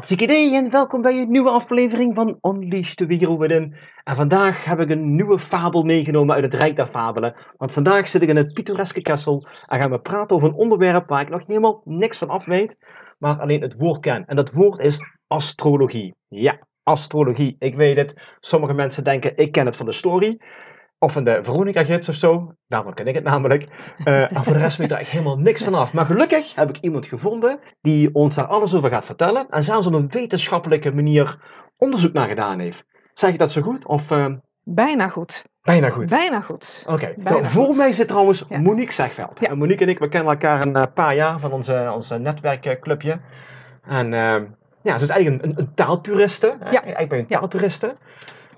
Hartstikke idee en welkom bij een nieuwe aflevering van Unleash the Within. En vandaag heb ik een nieuwe fabel meegenomen uit het Rijk der Fabelen. Want vandaag zit ik in het pittoreske kessel en gaan we praten over een onderwerp waar ik nog helemaal niks van af weet, maar alleen het woord ken. En dat woord is astrologie. Ja, astrologie. Ik weet het. Sommige mensen denken, ik ken het van de story. Of van de Veronica-gids of zo. Daarvan ken ik het namelijk. Uh, en voor de rest weet ik er echt helemaal niks van af. Maar gelukkig heb ik iemand gevonden die ons daar alles over gaat vertellen. En zelfs op een wetenschappelijke manier onderzoek naar gedaan heeft. Zeg ik dat zo goed? Of, uh, Bijna goed. Bijna goed. Bijna goed. Oké. Okay. Voor goed. mij zit trouwens ja. Monique Zegveld. Ja. En Monique en ik, we kennen elkaar een paar jaar van onze, onze netwerkclubje. En ja, ze is eigenlijk een, een, een taalpuriste. Ja. Ik ben een taalpuriste.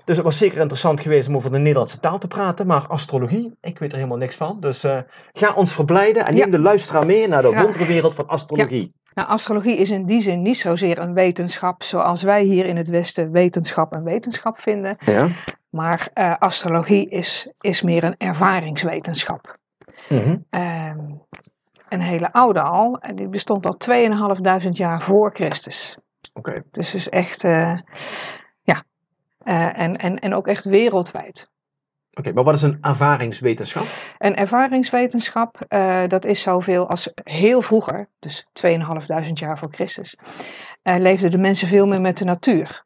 Dus het was zeker interessant geweest om over de Nederlandse taal te praten. Maar astrologie, ik weet er helemaal niks van. Dus uh, ga ons verblijden en neem de luisteraar mee naar de ja. wonderenwereld van astrologie. Ja. Nou, astrologie is in die zin niet zozeer een wetenschap zoals wij hier in het Westen wetenschap en wetenschap vinden. Ja. Maar uh, astrologie is, is meer een ervaringswetenschap. Mm -hmm. um, een hele oude al, en die bestond al 2.500 jaar voor Christus. Oké. Okay. Dus dus echt, uh, ja, uh, en, en, en ook echt wereldwijd. Oké, okay, maar wat is een ervaringswetenschap? Een ervaringswetenschap, uh, dat is zoveel als heel vroeger, dus 2.500 jaar voor Christus, uh, leefden de mensen veel meer met de natuur.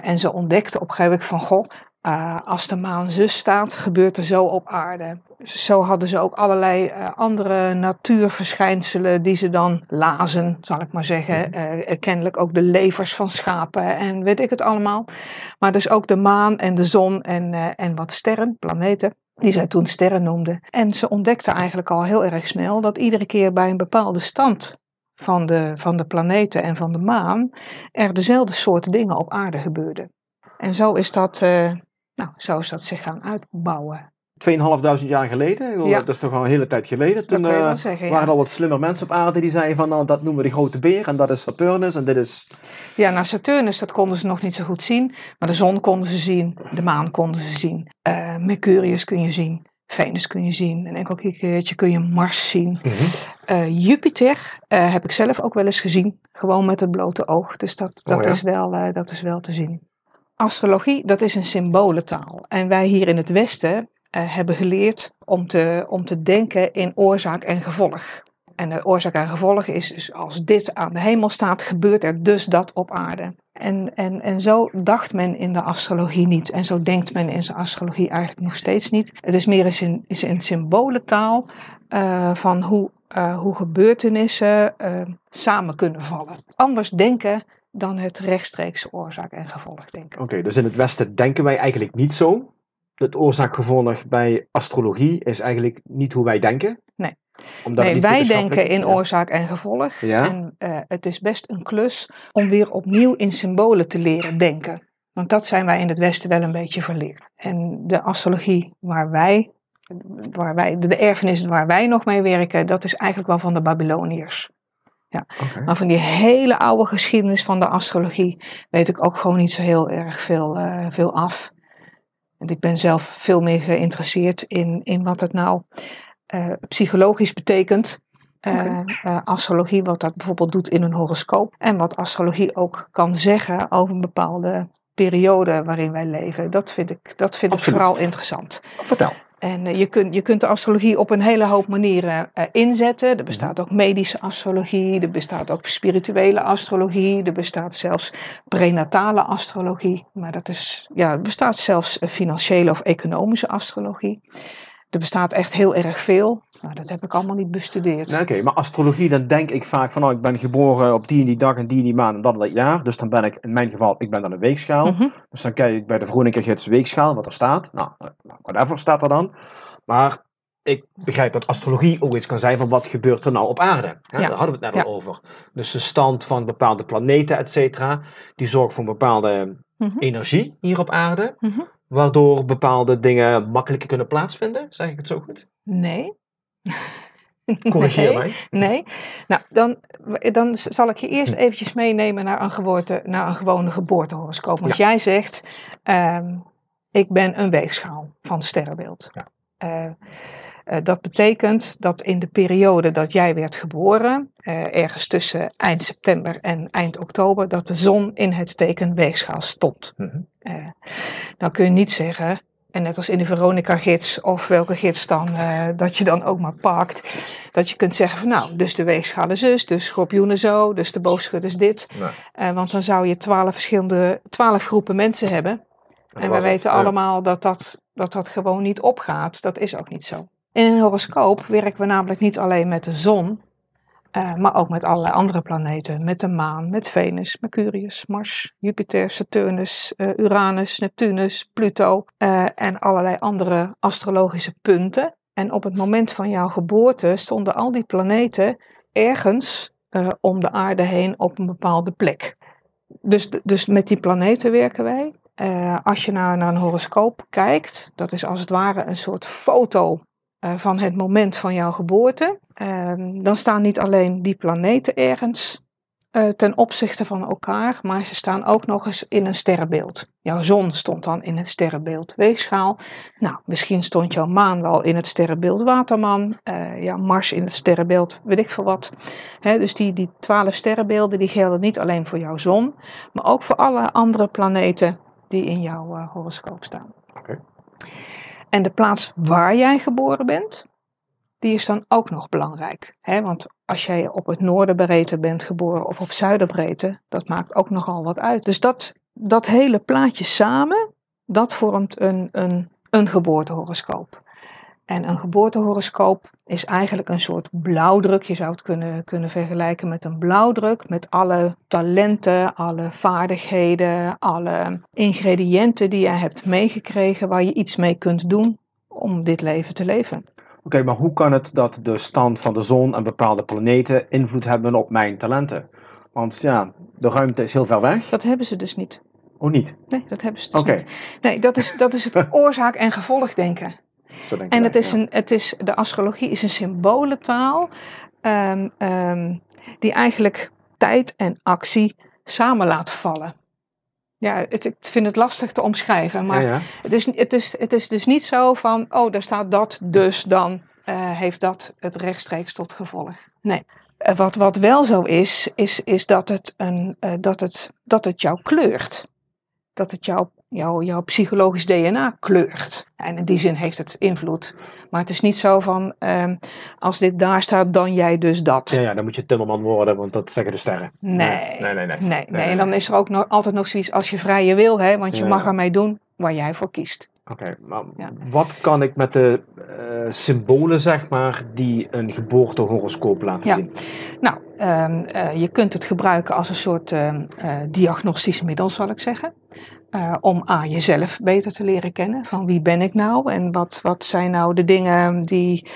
En ze ontdekten op een gegeven moment van, goh, als de maan zus staat, gebeurt er zo op aarde. Zo hadden ze ook allerlei uh, andere natuurverschijnselen die ze dan lazen, zal ik maar zeggen. Uh, kennelijk ook de levers van schapen en weet ik het allemaal. Maar dus ook de maan en de zon en, en wat sterren, planeten. Die zij toen sterren noemden. En ze ontdekten eigenlijk al heel erg snel dat iedere keer bij een bepaalde stand van de, van de planeten en van de maan er dezelfde soorten dingen op aarde gebeurden. En zo is dat nou, zo is dat zich gaan uitbouwen. 2.500 jaar geleden, ja. dat is toch al een hele tijd geleden. Toen uh, zeggen, waren er al wat slimmer mensen op aarde die zeiden van nou, dat noemen we de grote beer en dat is Saturnus en dit is... Ja, nou Saturnus, dat konden ze nog niet zo goed zien. Maar de zon konden ze zien, de maan konden ze zien. Uh, Mercurius kun je zien, Venus kun je zien. Een enkel keertje kun je Mars zien. Mm -hmm. uh, Jupiter heb ik zelf ook wel eens gezien, gewoon met het blote oog. Dus dat, dat, oh, ja. is, wel, dat is wel te zien. Astrologie, dat is een symbolentaal. En wij hier in het Westen uh, hebben geleerd om te, om te denken in oorzaak en gevolg. En de oorzaak en gevolg is dus als dit aan de hemel staat, gebeurt er dus dat op aarde. En, en, en zo dacht men in de astrologie niet. En zo denkt men in de astrologie eigenlijk nog steeds niet. Het is meer een, is een symbolentaal uh, van hoe, hoe gebeurtenissen samen kunnen vallen. Anders denken dan het rechtstreeks oorzaak en gevolg denken. Oké, dus in het Westen denken wij eigenlijk niet zo. Het oorzaak-gevolg bij astrologie is eigenlijk niet hoe wij denken. Nee, wij denken in ja. oorzaak en gevolg. Ja. En uh, het is best een klus om weer opnieuw in symbolen te leren denken. Want dat zijn wij in het Westen wel een beetje verleerd. En de astrologie waar wij, waar wij de erfenis waar wij nog mee werken, dat is eigenlijk wel van de Babyloniërs. Ja. Okay. Maar van die hele oude geschiedenis van de astrologie weet ik ook gewoon niet zo heel erg veel, uh, veel af. En ik ben zelf veel meer geïnteresseerd in, in wat het nou uh, psychologisch betekent. Okay. Uh, astrologie, wat dat bijvoorbeeld doet in een horoscoop. En wat astrologie ook kan zeggen over een bepaalde periode waarin wij leven. Dat vind ik, dat vind ik vooral interessant. Vertel. En uh, je, kunt, je kunt de astrologie op een hele hoop manieren uh, inzetten. Er bestaat ook medische astrologie, er bestaat ook spirituele astrologie, er bestaat zelfs prenatale astrologie. Maar dat is, ja, er bestaat zelfs financiële of economische astrologie. Er bestaat echt heel erg veel. Nou, dat heb ik allemaal niet bestudeerd. Nee, Oké, okay, maar astrologie, dan denk ik vaak van, nou, ik ben geboren op die en die dag en die en die maand en dat en dat jaar. Dus dan ben ik, in mijn geval, ik ben dan een weegschaal. Mhm. Dus dan kijk ik bij de Veronica Gids weegschaal, wat er staat. Nou, whatever staat er dan. Maar ik begrijp dat astrologie ook iets kan zijn van wat gebeurt er nou op aarde. Hè? Ja. Daar hadden we het net Ja. al over. Dus de stand van bepaalde planeten, et cetera, die zorgt voor een bepaalde Mhm. energie hier op aarde, Mhm. Waardoor bepaalde dingen makkelijker kunnen plaatsvinden. Zeg ik het zo goed? Nee. Corrigeer Nee. mij. Nee. Nou, dan, dan zal ik je eerst eventjes meenemen naar een, geboorte, naar een gewone geboortehoroscoop. Want jij zegt, ehm, ik ben een weegschaal van sterrenbeeld. Ja. Eh, dat betekent dat in de periode dat jij werd geboren, eh, ergens tussen eind september en eind oktober, dat de zon in het teken weegschaal stond. Eh, nou kun je niet zeggen, en net als in de Veronica-gids of welke gids dan, eh, dat je dan ook maar pakt, dat je kunt zeggen van nou, dus de weegschaal is zus, dus schorpioenen zo, dus de boogschut is dit. Nee. Eh, want dan zou je twaalf verschillende, twaalf groepen mensen hebben. En het. weten Ja. allemaal dat dat, dat dat gewoon niet opgaat. Dat is ook niet zo. In een horoscoop werken we namelijk niet alleen met de zon, eh, maar ook met allerlei andere planeten. Met de maan, met Venus, Mercurius, Mars, Jupiter, Saturnus, eh, Uranus, Neptunus, Pluto eh, en allerlei andere astrologische punten. En op het moment van jouw geboorte stonden al die planeten ergens om de aarde heen op een bepaalde plek. Dus, dus met die planeten werken wij. Als je naar, naar een horoscoop kijkt, dat is als het ware een soort foto van het moment van jouw geboorte. Ehm, dan staan niet alleen die planeten ergens eh, ten opzichte van elkaar, maar ze staan ook nog eens in een sterrenbeeld. Jouw zon stond dan in het sterrenbeeld Weegschaal. Nou, misschien stond jouw maan wel in het sterrenbeeld Waterman, eh jouw Mars in het sterrenbeeld weet ik veel wat. Dus die, die twaalf sterrenbeelden die gelden niet alleen voor jouw zon, maar ook voor alle andere planeten die in jouw eh, horoscoop staan. En de plaats waar jij geboren bent, die is dan ook nog belangrijk. Hè? Want als jij op het noorderbreedte bent geboren of op zuiderbreedte, dat maakt ook nogal wat uit. Dus dat, dat hele plaatje samen, dat vormt een, een, een geboortehoroscoop. En een geboortehoroscoop is eigenlijk een soort blauwdruk. Je zou het kunnen, kunnen vergelijken met een blauwdruk. Met alle talenten, alle vaardigheden, alle ingrediënten die jij hebt meegekregen. Waar je iets mee kunt doen om dit leven te leven. Oké, maar hoe kan het dat de stand van de zon en bepaalde planeten invloed hebben op mijn talenten? Want ja, de ruimte is heel ver weg. Dat hebben ze dus niet. Oh, niet? Nee, dat hebben ze dus Oké. niet. Nee, dat is, dat is het oorzaak- en gevolgdenken. Zo denk En ik het is ja. een, het is, de astrologie is een symbolentaal ehm, die eigenlijk tijd en actie samen laat vallen. Ja, het, ik vind het lastig te omschrijven, maar Ja, ja. Het, is, het, is, het is dus niet zo van, oh, daar staat dat, dus dan eh, heeft dat het rechtstreeks tot gevolg. Nee. Eh, Wat, wat wel zo is, is, is dat, het een, eh, dat, het, dat het jou kleurt. Dat het jouw jouw jouw psychologisch DNA kleurt. En in die zin heeft het invloed. Maar het is niet zo van, ehm, als dit daar staat, dan jij dus dat. Ja, ja, dan moet je timmerman worden, want dat zeggen de sterren. Nee. Nee, nee, nee. Nee, nee, nee, en dan is er ook nog, altijd nog zoiets als je vrije wil, hè, want je Ja. mag ermee doen waar jij voor kiest. Oké, maar Ja. wat kan ik met de eh, symbolen, zeg maar, die een geboortehoroscoop laten Ja. zien? Nou, ehm, eh, je kunt het gebruiken als een soort ehm, eh, diagnostisch middel, zal ik zeggen. Eh, om A, jezelf beter te leren kennen. Van wie ben ik nou en wat, wat zijn nou de dingen die,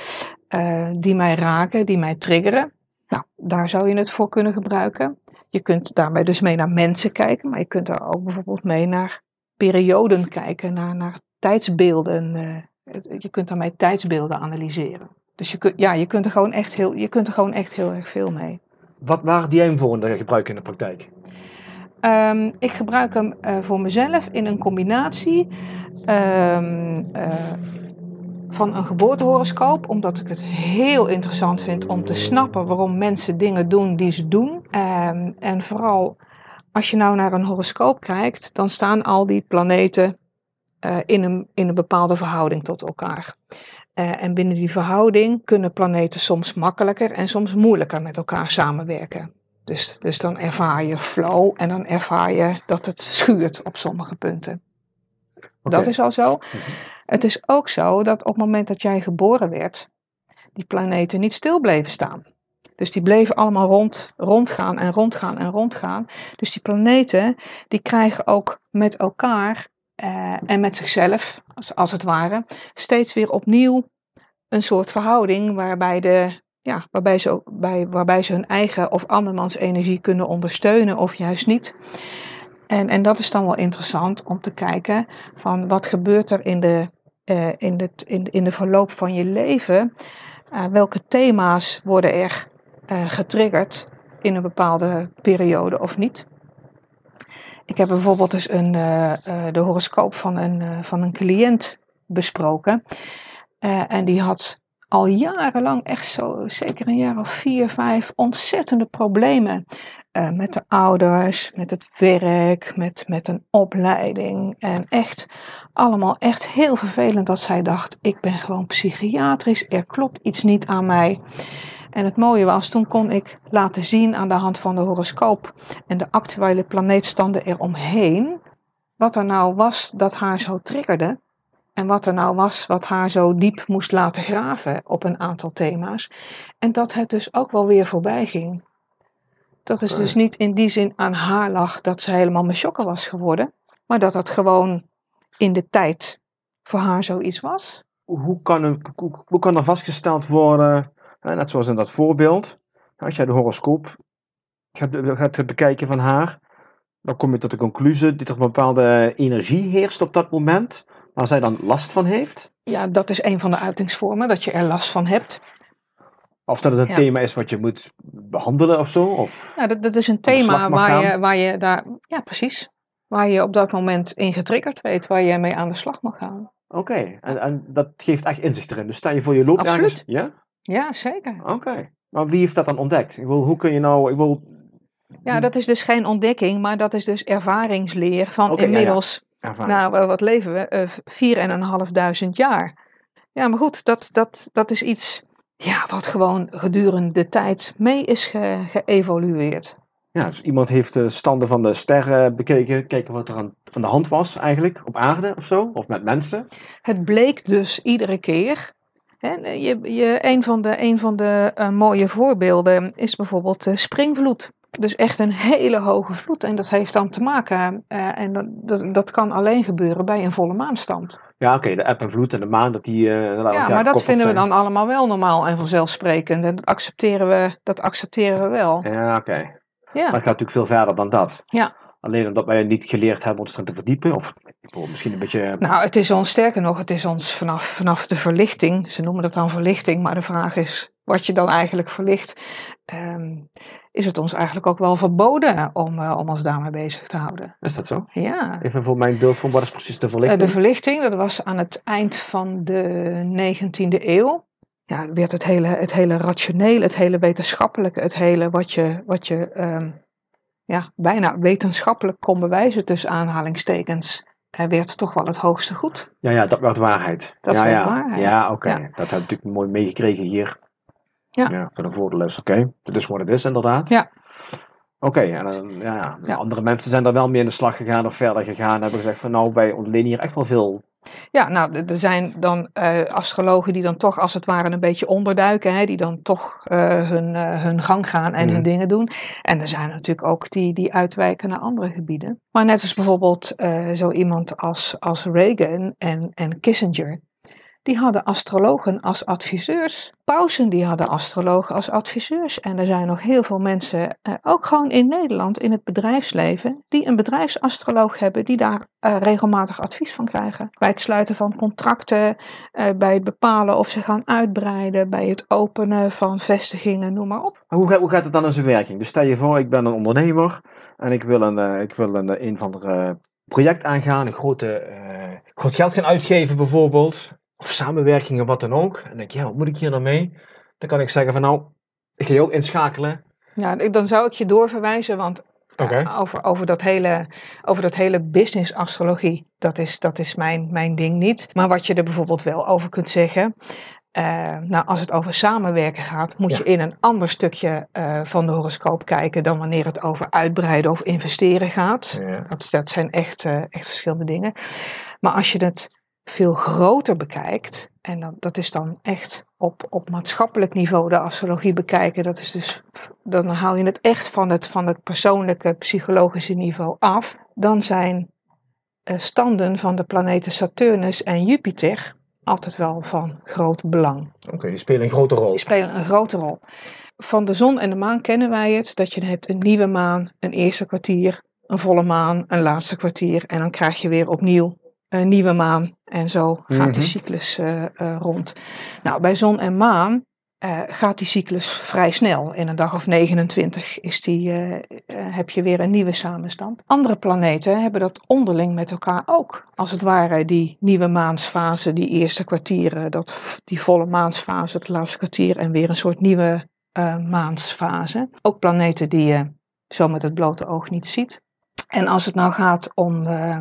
eh, die mij raken, die mij triggeren. Nou, daar zou je het voor kunnen gebruiken. Je kunt daarbij dus mee naar mensen kijken, maar je kunt er ook bijvoorbeeld mee naar perioden kijken, naar, naar tijdsbeelden. eh, je kunt daarmee tijdsbeelden analyseren. Dus je, kunt, ja, je, kunt er gewoon echt heel, je kunt er gewoon echt heel erg veel mee. Wat, waar die hem voor in de gebruik in de praktijk? Ehm, ik gebruik hem eh, voor mezelf in een combinatie ehm, eh, van een geboortehoroscoop, omdat ik het heel interessant vind om te snappen waarom mensen dingen doen die ze doen. Ehm, en vooral als je nou naar een horoscoop kijkt, dan staan al die planeten eh, in, een, in een bepaalde verhouding tot elkaar. En binnen die verhouding kunnen planeten soms makkelijker en soms moeilijker met elkaar samenwerken. Dus, dus dan ervaar je flow en dan ervaar je dat het schuurt op sommige punten. Dat is al zo. Mhm. Het is ook zo dat op het moment dat jij geboren werd, die planeten niet stil bleven staan. Dus die bleven allemaal rond, rondgaan en rondgaan en rondgaan. Dus die planeten, die krijgen ook met elkaar eh, en met zichzelf, als, als het ware, steeds weer opnieuw een soort verhouding waarbij, de, ja, waarbij, ze, ook, bij, waarbij ze hun eigen of andermans energie kunnen ondersteunen of juist niet. En, en dat is dan wel interessant om te kijken van wat gebeurt er in de, uh, in de, in, in de verloop van je leven. Uh, welke thema's worden er uh, getriggerd in een bepaalde periode of niet. Ik heb bijvoorbeeld dus een, de horoscoop van een, van een cliënt besproken. en die had al jarenlang, echt zo zeker een jaar of vier, vijf, ontzettende problemen. Uh, met de ouders, met het werk, met, met een opleiding. En echt allemaal echt heel vervelend dat zij dacht, ik ben gewoon psychiatrisch, er klopt iets niet aan mij. En het mooie was, toen kon ik laten zien aan de hand van de horoscoop en de actuele planeetstanden eromheen, wat er nou was dat haar zo triggerde. En wat er nou was wat haar zo diep moest laten graven op een aantal thema's. En dat het dus ook wel weer voorbij ging. Dat is dus niet in die zin aan haar lag dat ze helemaal mesjokken was geworden. Maar dat dat gewoon in de tijd voor haar zoiets was. Hoe kan, een, hoe, kan er vastgesteld worden, net zoals in dat voorbeeld, als jij de horoscoop gaat, gaat bekijken van haar, dan kom je tot de conclusie dat er een bepaalde energie heerst op dat moment, waar zij dan last van heeft. Ja, dat is een van de uitingsvormen, dat je er last van hebt. Of dat het een thema is wat je moet behandelen of zo? Of ja, dat, dat is een thema waar je, waar je daar, ja precies, waar je op dat moment in getriggerd weet, waar je mee aan de slag mag gaan. Oké, en, en dat geeft echt inzicht erin. Dus sta je voor je loopt ergens? Ja? Ja, zeker. Oké. Maar wie heeft dat dan ontdekt? Ik wil, hoe kun je nou... Ik wil, ja, dat is dus geen ontdekking, maar dat is dus ervaringsleer van inmiddels... Ja, Nou, wat leven we? Uh, vier en een half duizend jaar. Ja, maar goed, dat, dat, dat is iets ja, wat gewoon gedurende de tijd mee is ge geëvolueerd. Ja, dus iemand heeft de standen van de sterren bekeken, kijken wat er aan, aan de hand was eigenlijk op aarde of zo, of met mensen. Het bleek dus iedere keer je, je, een van de, een van de uh, mooie voorbeelden is bijvoorbeeld de springvloed. Dus echt een hele hoge vloed. En dat heeft dan te maken, uh, en dat, dat, dat, kan alleen gebeuren bij een volle maanstand. Ja, oké, de eb en vloed en de maan, dat die. Uh, ja, maar dat vinden we dan allemaal wel normaal en vanzelfsprekend. En dat accepteren we, dat accepteren we wel. Ja, oké. Ja. Maar het gaat natuurlijk veel verder dan dat. Ja. Alleen omdat wij niet geleerd hebben ons erin te verdiepen. Of misschien een beetje. Nou, het is ons sterker nog, het is ons vanaf, vanaf de verlichting. Ze noemen dat dan verlichting, maar de vraag is wat je dan eigenlijk verlicht. Um, is het ons eigenlijk ook wel verboden om, uh, om ons daarmee bezig te houden? Is dat zo? Ja. Even voor mijn beeld van wat is precies de verlichting? Uh, de verlichting, dat was aan het eind van de 19e eeuw. Ja, werd het hele, het hele rationele, het hele wetenschappelijke, het hele wat je, wat je um, ja, bijna wetenschappelijk kon bewijzen tussen aanhalingstekens, hij werd toch wel het hoogste goed. Ja, ja dat werd waarheid. Dat ja, werd ja. waarheid. Ja, oké. Okay. Dat heb ik natuurlijk mooi meegekregen hier. Ja. ja voor de voordeles. Oké, okay. dat is wat het is inderdaad. Ja. Oké, okay, en uh, ja, ja, andere mensen zijn daar wel mee in de slag gegaan of verder gegaan. Hebben gezegd van nou, wij ontlenen hier echt wel veel ja, nou, er zijn dan uh, astrologen die dan toch als het ware een beetje onderduiken, hè, die dan toch uh, hun, uh, hun gang gaan en mm. hun dingen doen. En er zijn natuurlijk ook die, die uitwijken naar andere gebieden. Maar net als bijvoorbeeld zo iemand als, als Reagan en, en Kissinger, die hadden astrologen als adviseurs. Pausen die hadden astrologen als adviseurs. En er zijn nog heel veel mensen, eh, ook gewoon in Nederland, in het bedrijfsleven, die een bedrijfsastroloog hebben, die daar uh, regelmatig advies van krijgen. Bij het sluiten van contracten, uh, bij het bepalen of ze gaan uitbreiden, bij het openen van vestigingen, noem maar op. Hoe gaat, hoe gaat het dan in zijn werking? Dus stel je voor, ik ben een ondernemer en ik wil een, ik wil een, een van de project aangaan, een grote, groot geld gaan uitgeven bijvoorbeeld of samenwerkingen, wat dan ook. En dan denk je, ja, wat moet ik hier nou mee? Dan kan ik zeggen van nou, ik ga je ook inschakelen. Ja, dan zou ik je doorverwijzen, want okay. uh, over, over, dat hele, over dat hele business astrologie, dat is, dat is mijn, mijn ding niet. Maar wat je er bijvoorbeeld wel over kunt zeggen, uh, nou, als het over samenwerken gaat, moet ja. je in een ander stukje uh, van de horoscoop kijken dan wanneer het over uitbreiden of investeren gaat. Ja. Dat, dat zijn echt, echt verschillende dingen. Maar als je het veel groter bekijkt, en dat, dat is dan echt op, op maatschappelijk niveau de astrologie bekijken, dat is dus, dan haal je het echt van het, van het persoonlijke psychologische niveau af, dan zijn uh, standen van de planeten Saturnus en Jupiter altijd wel van groot belang. Oké, die spelen een grote rol. Die spelen een grote rol. Van de zon en de maan kennen wij het, dat je hebt een nieuwe maan, een eerste kwartier, een volle maan, een laatste kwartier en dan krijg je weer opnieuw een nieuwe maan en zo gaat Mhm. die cyclus eh, eh, rond. Nou, bij zon en maan eh, gaat die cyclus vrij snel. In een dag of 29 is die, heb je weer een nieuwe samenstand. Andere planeten hebben dat onderling met elkaar ook. Als het ware die nieuwe maansfase, die eerste kwartieren, dat, die volle maansfase, het laatste kwartier en weer een soort nieuwe maansfase. Ook planeten die je zo met het blote oog niet ziet. En als het nou gaat om, eh,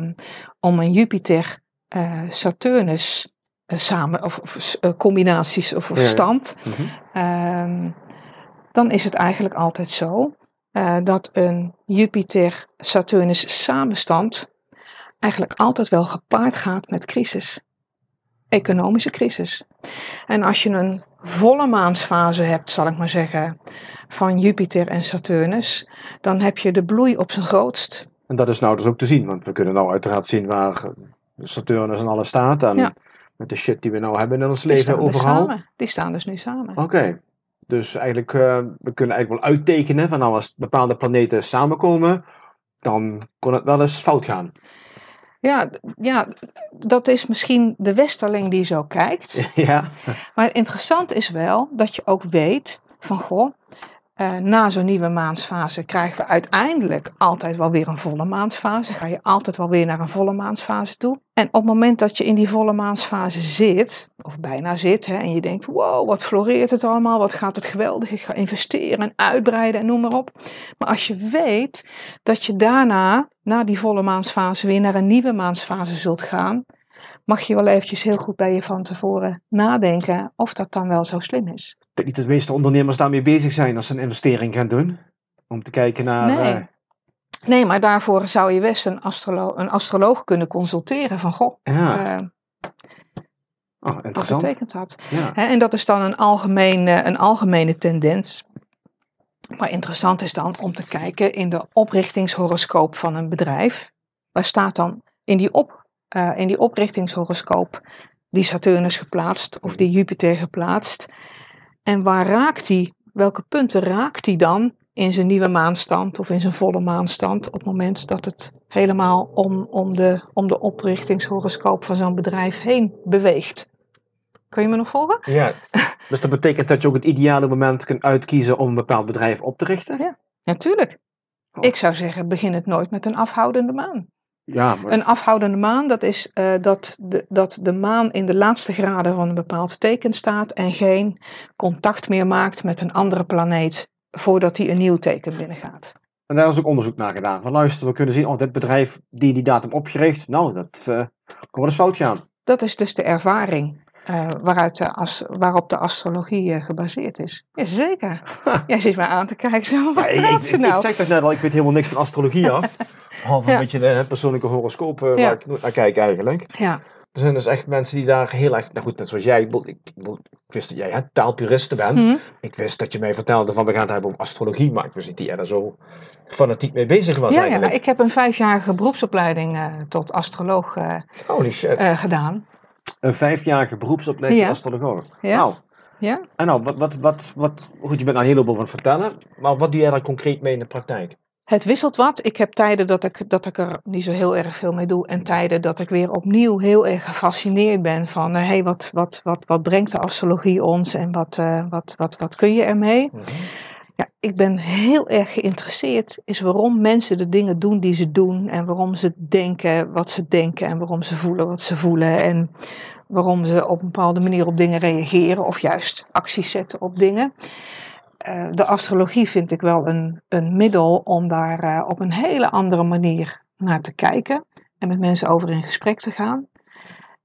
om een Jupiter, eh, Saturnus eh, samen, of, of eh, combinaties of, of Ja. stand, Mhm. Ehm, dan is het eigenlijk altijd zo dat een Jupiter-Saturnus samenstand eigenlijk altijd wel gepaard gaat met crisis. Economische crisis. En als je een volle maansfase hebt, zal ik maar zeggen, van Jupiter en Saturnus, dan heb je de bloei op zijn grootst. En dat is nou dus ook te zien, want we kunnen nou uiteraard zien waar Saturnus en alles staat. En Ja. met de shit die we nou hebben in ons Die leven dus overal. Die staan dus nu samen. Oké. Dus eigenlijk, eh, we kunnen eigenlijk wel uittekenen van nou als bepaalde planeten samenkomen, dan kon het wel eens fout gaan. Ja, ja, dat is misschien de westerling die zo kijkt. ja. Maar interessant is wel dat je ook weet van goh, eh, na zo'n nieuwe maansfase krijgen we uiteindelijk altijd wel weer een volle maansfase. Ga je altijd wel weer naar een volle maansfase toe. En op het moment dat je in die volle maansfase zit, of bijna zit, hè, en je denkt: wow, wat floreert het allemaal, wat gaat het geweldig, ik ga investeren en uitbreiden en noem maar op. Maar als je weet dat je daarna, na die volle maansfase, weer naar een nieuwe maansfase zult gaan, mag je wel eventjes heel goed bij je van tevoren nadenken of dat dan wel zo slim is. Ik denk niet dat de meeste ondernemers daarmee bezig zijn als ze een investering gaan doen. Om te kijken naar. Nee. eh, Nee, maar daarvoor zou je best een, astrolo een astroloog kunnen consulteren van goh, ja, eh, oh, wat betekent dat? Ja. En dat is dan een, algemeen, eh, een algemene tendens. Maar interessant is dan om te kijken in de oprichtingshoroscoop van een bedrijf. Waar staat dan in die, op, in die oprichtingshoroscoop die Saturnus geplaatst of die Jupiter geplaatst? En waar raakt die, welke punten raakt die dan in zijn nieuwe maanstand of in zijn volle maanstand op het moment dat het helemaal om, om, de, om de oprichtingshoroscoop van zo'n bedrijf heen beweegt? Kun je me nog volgen? ja. Dus dat betekent dat je ook het ideale moment kunt uitkiezen om een bepaald bedrijf op te richten? Natuurlijk. Oh. Ik zou zeggen, begin het nooit met een afhoudende maan. Ja, maar Een afhoudende maan, dat is eh, dat, de, dat de maan in de laatste graden van een bepaald teken staat en geen contact meer maakt met een andere planeet voordat hij een nieuw teken binnengaat. En daar is ook onderzoek naar gedaan. Van luister, we kunnen zien, oh, dit bedrijf die die datum opgericht, nou, dat eh, kan wel eens fout gaan. Dat is dus de ervaring eh, waaruit de as- waarop de astrologie eh, gebaseerd is. Jazeker. Jij zit mij aan te kijken zo, wat Ja, ik, ik, praat ze ik, nou? ik zeg net al, ik weet helemaal niks van astrologie af. Behalve Ja. een beetje de persoonlijke horoscoop eh, Ja. waar ik naar kijk eigenlijk. Ja, Er zijn dus echt mensen die daar heel erg, nou goed, net zoals jij, ik, wist dat jij hè, taalpuriste bent. Mhm. Ik wist dat je mij vertelde van we gaan het hebben over astrologie, maar ik wist niet dat jij daar zo fanatiek mee bezig was ja, ja, eigenlijk. ik heb een vijfjarige beroepsopleiding eh, tot astroloog eh, Holy shit. eh, gedaan. Een vijfjarige beroepsopleiding Ja. astroloog. Ja. Nou, Ja? en nou, wat, wat, wat, wat, goed, je bent nou een heleboel van vertellen, maar wat doe jij daar concreet mee in de praktijk? Het wisselt wat. Ik heb tijden dat ik, dat ik er niet zo heel erg veel mee doe. En tijden dat ik weer opnieuw heel erg gefascineerd ben van... hé, hey, wat, wat, wat, wat brengt de astrologie ons en wat, eh, wat, wat, wat kun je ermee? Ik ben heel erg geïnteresseerd is waarom mensen de dingen doen die ze doen. En waarom ze denken wat ze denken. En waarom ze voelen wat ze voelen. En waarom ze op een bepaalde manier op dingen reageren. Of juist acties zetten op dingen. Eh, de astrologie vind ik wel een, een middel om daar eh, op een hele andere manier naar te kijken. En met mensen over in gesprek te gaan.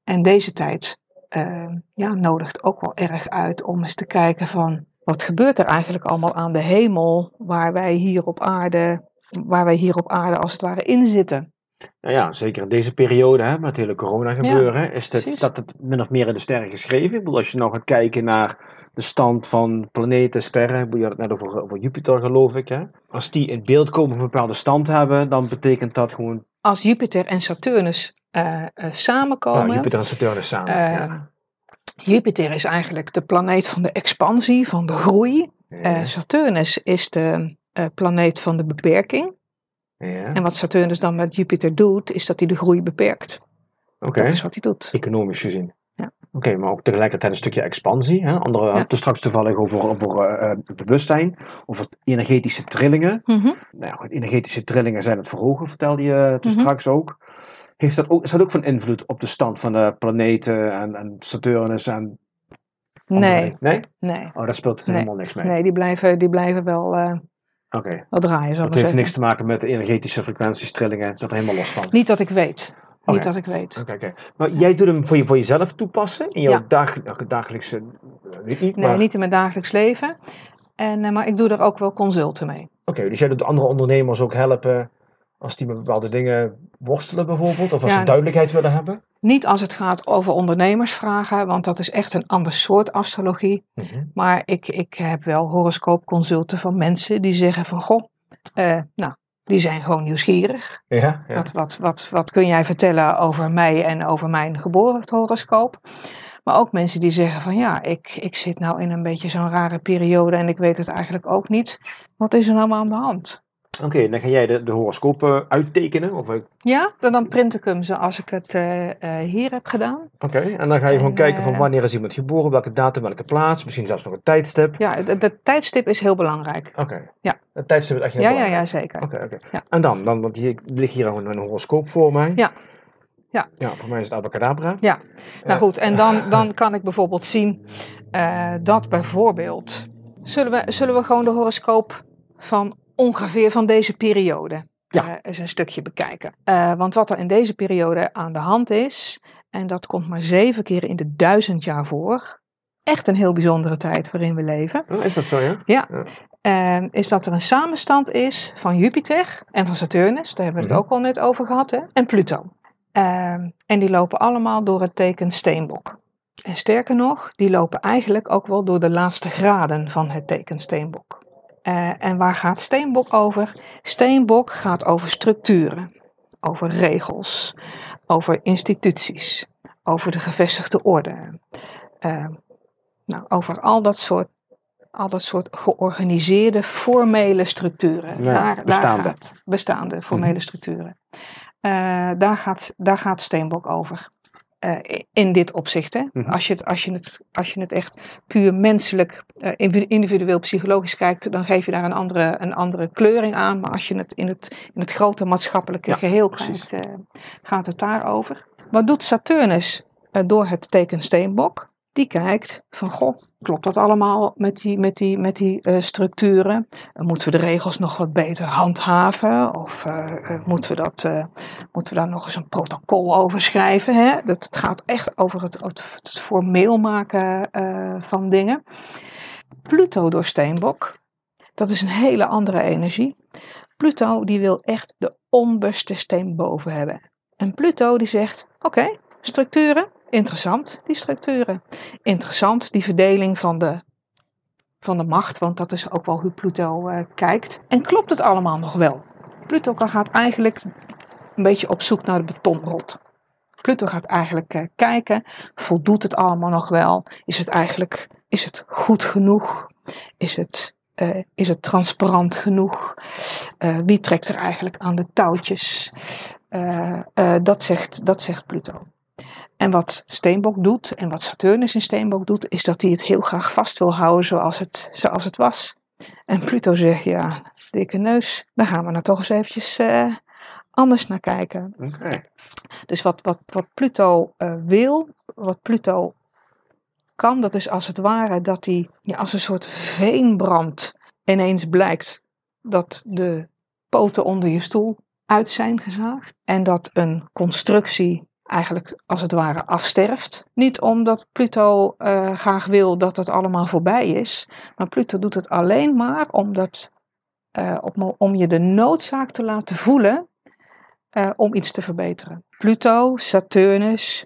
En deze tijd eh, ja, nodigt ook wel erg uit om eens te kijken van wat gebeurt er eigenlijk allemaal aan de hemel waar wij hier op aarde, waar wij hier op aarde als het ware in zitten. Nou ja, zeker in deze periode, hè, met het hele corona gebeuren, is precies. staat het min of meer in de sterren geschreven. Ik bedoel, als je nou gaat kijken naar de stand van planeten, sterren, ik bedoel, je had het net over, over Jupiter geloof ik, hè. Als die in beeld komen of een bepaalde stand hebben, dan betekent dat gewoon, Als Jupiter en Saturnus eh, eh, ja, samenkomen, Jupiter en Saturnus samen. eh, ja. Jupiter is eigenlijk de planeet van de expansie, van de groei. Ja. Eh, Saturnus is de eh, planeet van de beperking. ja. En wat Saturnus dan met Jupiter doet, is dat hij de groei beperkt. Oké, Dat is wat hij doet. economisch gezien. Ja. Oké, maar ook tegelijkertijd een stukje expansie. Hè? Andere Ja. hadden het straks toevallig over, over eh, bewustzijn, over energetische trillingen. Mhm. Nou ja, goed, energetische trillingen zijn het verhogen, vertelde je Mhm. straks ook. Heeft dat ook. Is dat ook van invloed op de stand van de planeten en, en Saturnus en andere Nee? Nee? nee, Oh, daar speelt Nee. helemaal niks mee. nee, die blijven, die blijven wel, eh, Oké. wel draaien, Dat maar heeft zeggen. niks te maken met de energetische frequenties, trillingen. Het staat er helemaal los van. Niet dat ik weet. Niet dat ik weet. Oké. Maar jij doet hem voor, je, voor jezelf toepassen? In jouw Ja. dag, dagelijkse... eh, Weet niet, Nee, maar... niet in mijn dagelijks leven. En, eh, maar ik doe er ook wel consulten mee. Oké, dus jij doet andere ondernemers ook helpen als die met bepaalde dingen worstelen bijvoorbeeld? Of als Ja. ze duidelijkheid willen hebben? Niet als het gaat over ondernemersvragen, want dat is echt een ander soort astrologie. Maar ik, ik heb wel horoscoopconsulten van mensen die zeggen van, goh, eh, nou, die zijn gewoon nieuwsgierig. Ja, ja. Wat, wat, wat, wat kun jij vertellen over mij en over mijn geboortehoroscoop? Maar ook mensen die zeggen van, ja, ik, ik zit nou in een beetje zo'n rare periode en ik weet het eigenlijk ook niet. Wat is er nou aan de hand? Oké, dan ga jij de, de horoscoop eh, uittekenen? Of, eh, Ja, dan, dan print ik hem zoals ik het eh, eh, hier heb gedaan. Oké, en dan ga je gewoon En, kijken van wanneer is iemand geboren, welke datum, welke plaats, misschien zelfs nog een tijdstip. Ja, het tijdstip is heel belangrijk. Oké. Ja. Het tijdstip is echt heel Ja, ja, belangrijk. ja, zeker. Oké, oké. Ja. En dan, dan, want hier ligt hier gewoon een horoscoop voor mij. Ja. Ja. Ja, voor mij is het abacadabra. Ja. Nou goed, en dan, dan kan ik bijvoorbeeld zien dat bijvoorbeeld. Zullen we, zullen we gewoon de horoscoop van ongeveer van deze periode Ja. eh, eens een stukje bekijken? Eh, want wat er in deze periode aan de hand is, en dat komt maar zeven keer in de duizend jaar voor. Echt een heel bijzondere tijd waarin we leven. Oh, is dat zo, ja? eh, is dat er een samenstand is van Jupiter en van Saturnus, daar hebben we het Mhm. ook al net over gehad, hè, en Pluto. Ehm, en die lopen allemaal door het teken Steenbok. En sterker nog, die lopen eigenlijk ook wel door de laatste graden van het teken Steenbok. Eh, en waar gaat Steenbok over? Steenbok gaat over structuren, over regels, over instituties, over de gevestigde orde. Ehm, nou, over al dat soort, al dat soort georganiseerde formele structuren. Ja, bestaande. gaat, bestaande formele Mhm. structuren. Eh, daar, gaat, daar gaat Steenbok over. Eh, in dit opzicht. Hè? Mhm. als, je het, als, je het, als je het echt puur menselijk, eh, individu- individueel psychologisch kijkt, dan geef je daar een andere, een andere kleuring aan. Maar als je het in het, in het grote maatschappelijke Ja, geheel kijkt, eh, gaat het daarover. Wat doet Saturnus door het teken Steenbok? Die kijkt van, goh, klopt dat allemaal met die, met die, met die eh, structuren? Eh, moeten we de regels nog wat beter handhaven? Of eh, moeten, we dat, moeten we daar nog eens een protocol over schrijven? Hè? Dat, het gaat echt over het, het, formeel maken van dingen. Pluto door Steenbok, dat is een hele andere energie. Pluto die wil echt de onderste steen boven hebben. En Pluto die zegt, oké, structuren, interessant die structuren. Interessant die verdeling van de, van de macht, want dat is ook wel hoe Pluto eh, kijkt. En klopt het allemaal nog wel? Pluto gaat eigenlijk een beetje op zoek naar de betonrot. Pluto gaat eigenlijk eh, kijken, voldoet het allemaal nog wel? Is het eigenlijk, is het goed genoeg? Is het, eh, is het transparant genoeg? Wie trekt er eigenlijk aan de touwtjes? Dat, zegt, dat zegt Pluto. En wat Steenbok doet en wat Saturnus in Steenbok doet, is dat hij het heel graag vast wil houden zoals het, zoals het was. En Pluto zegt, ja, dikke neus, daar gaan we nou toch eens eventjes eh, anders naar kijken. Dus wat, wat, wat Pluto eh, wil, wat Pluto kan, dat is als het ware dat hij ja, als een soort veenbrand ineens blijkt dat de poten onder je stoel uit zijn gezaagd. En dat een constructie eigenlijk als het ware afsterft. Niet omdat Pluto eh, graag wil dat het allemaal voorbij is, maar Pluto doet het alleen maar omdat, eh, op, om je de noodzaak te laten voelen eh, om iets te verbeteren. Pluto, Saturnus,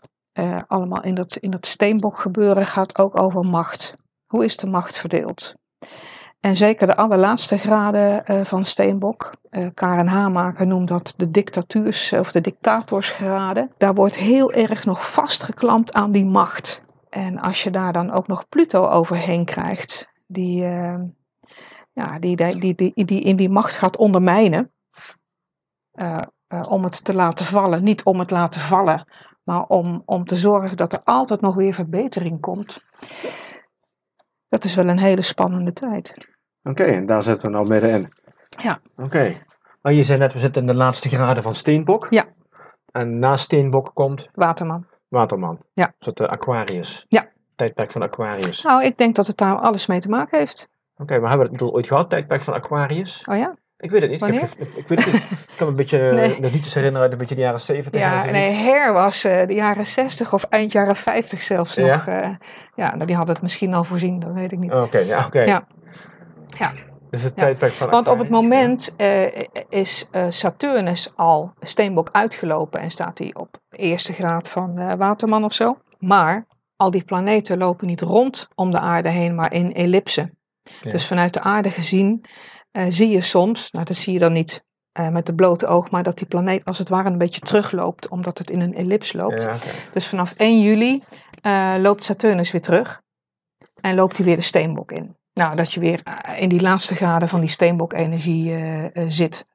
allemaal in dat, in dat steenbok gebeuren gaat ook over macht. Hoe is de macht verdeeld? En zeker de allerlaatste graden eh, van steenbok, eh, Karen Hamaker noemt dat de dictatuurs of de dictatorsgraden. Daar wordt heel erg nog vastgeklampt aan die macht. En als je daar dan ook nog Pluto overheen krijgt, die, eh, ja, die, die, die, die, in die macht gaat ondermijnen, eh, eh, om het te laten vallen. Niet om het laten vallen, maar om, om te zorgen dat er altijd nog weer verbetering komt. Dat is wel een hele spannende tijd. Oké, en daar zitten we nou middenin. Ja. Oké. Maar je zei net, we zitten in de laatste graden van Steenbok. Ja. En na Steenbok komt Waterman. Waterman. Ja. Een soort eh, Aquarius. Ja. Tijdperk van Aquarius. Nou, ik denk dat het daar alles mee te maken heeft. Oké, maar hebben we het ooit gehad, tijdperk van Aquarius? Oh ja? Ik weet het niet. Ik, heb, Wanneer? ik weet het niet. ik kan me een beetje Nee. nog niet eens herinneren uit een beetje de jaren 70. Ja, nee, Her was eh, de jaren 60 of eind jaren 50 zelfs Ja? nog. eh, ja, nou, die had het misschien al voorzien, dat weet ik niet. Oké, ja, oké. Ja. Ja. Dus het Ja. van Want op het moment eh, is eh, Saturnus al Steenbok uitgelopen en staat hij op eerste graad van eh, Waterman of zo. Maar al die planeten lopen niet rond om de aarde heen, maar in ellipsen. Ja. Dus vanuit de aarde gezien zie je soms, nou dat zie je dan niet met de blote oog, maar dat die planeet als het ware een beetje terugloopt, omdat het in een ellips loopt. Ja. Dus vanaf 1 juli loopt Saturnus weer terug en loopt hij weer de steenbok in. Nou, dat je weer eh, in die laatste graden van die steenbok-energie eh, zit.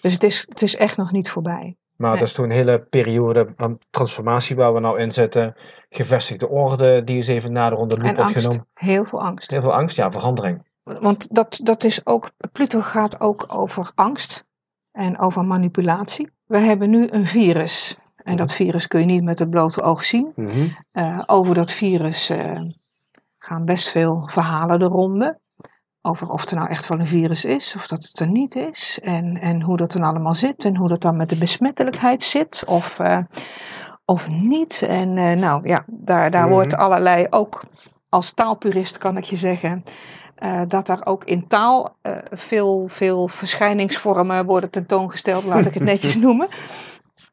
Dus het is, het is echt nog niet voorbij. Maar Nee. dat is toen een hele periode van transformatie waar we nou in zitten. Gevestigde orde, die is even nader onder de loep wordt angst. genomen. Heel veel angst. Heel veel angst, ja, verandering. Want dat, dat is ook, Pluto gaat ook over angst en over manipulatie. We hebben nu een virus. En dat virus kun je niet met het blote oog zien. Mhm. Over dat virus gaan best veel verhalen de ronde. Over of er nou echt wel een virus is, of dat het er niet is. En, en hoe dat dan allemaal zit. En hoe dat dan met de besmettelijkheid zit. Of, eh, of niet. En eh, nou ja, daar, daar Mhm. wordt allerlei, ook als taalpurist kan ik je zeggen. eh, dat er ook in taal veel, veel verschijningsvormen worden tentoongesteld, laat ik het netjes noemen.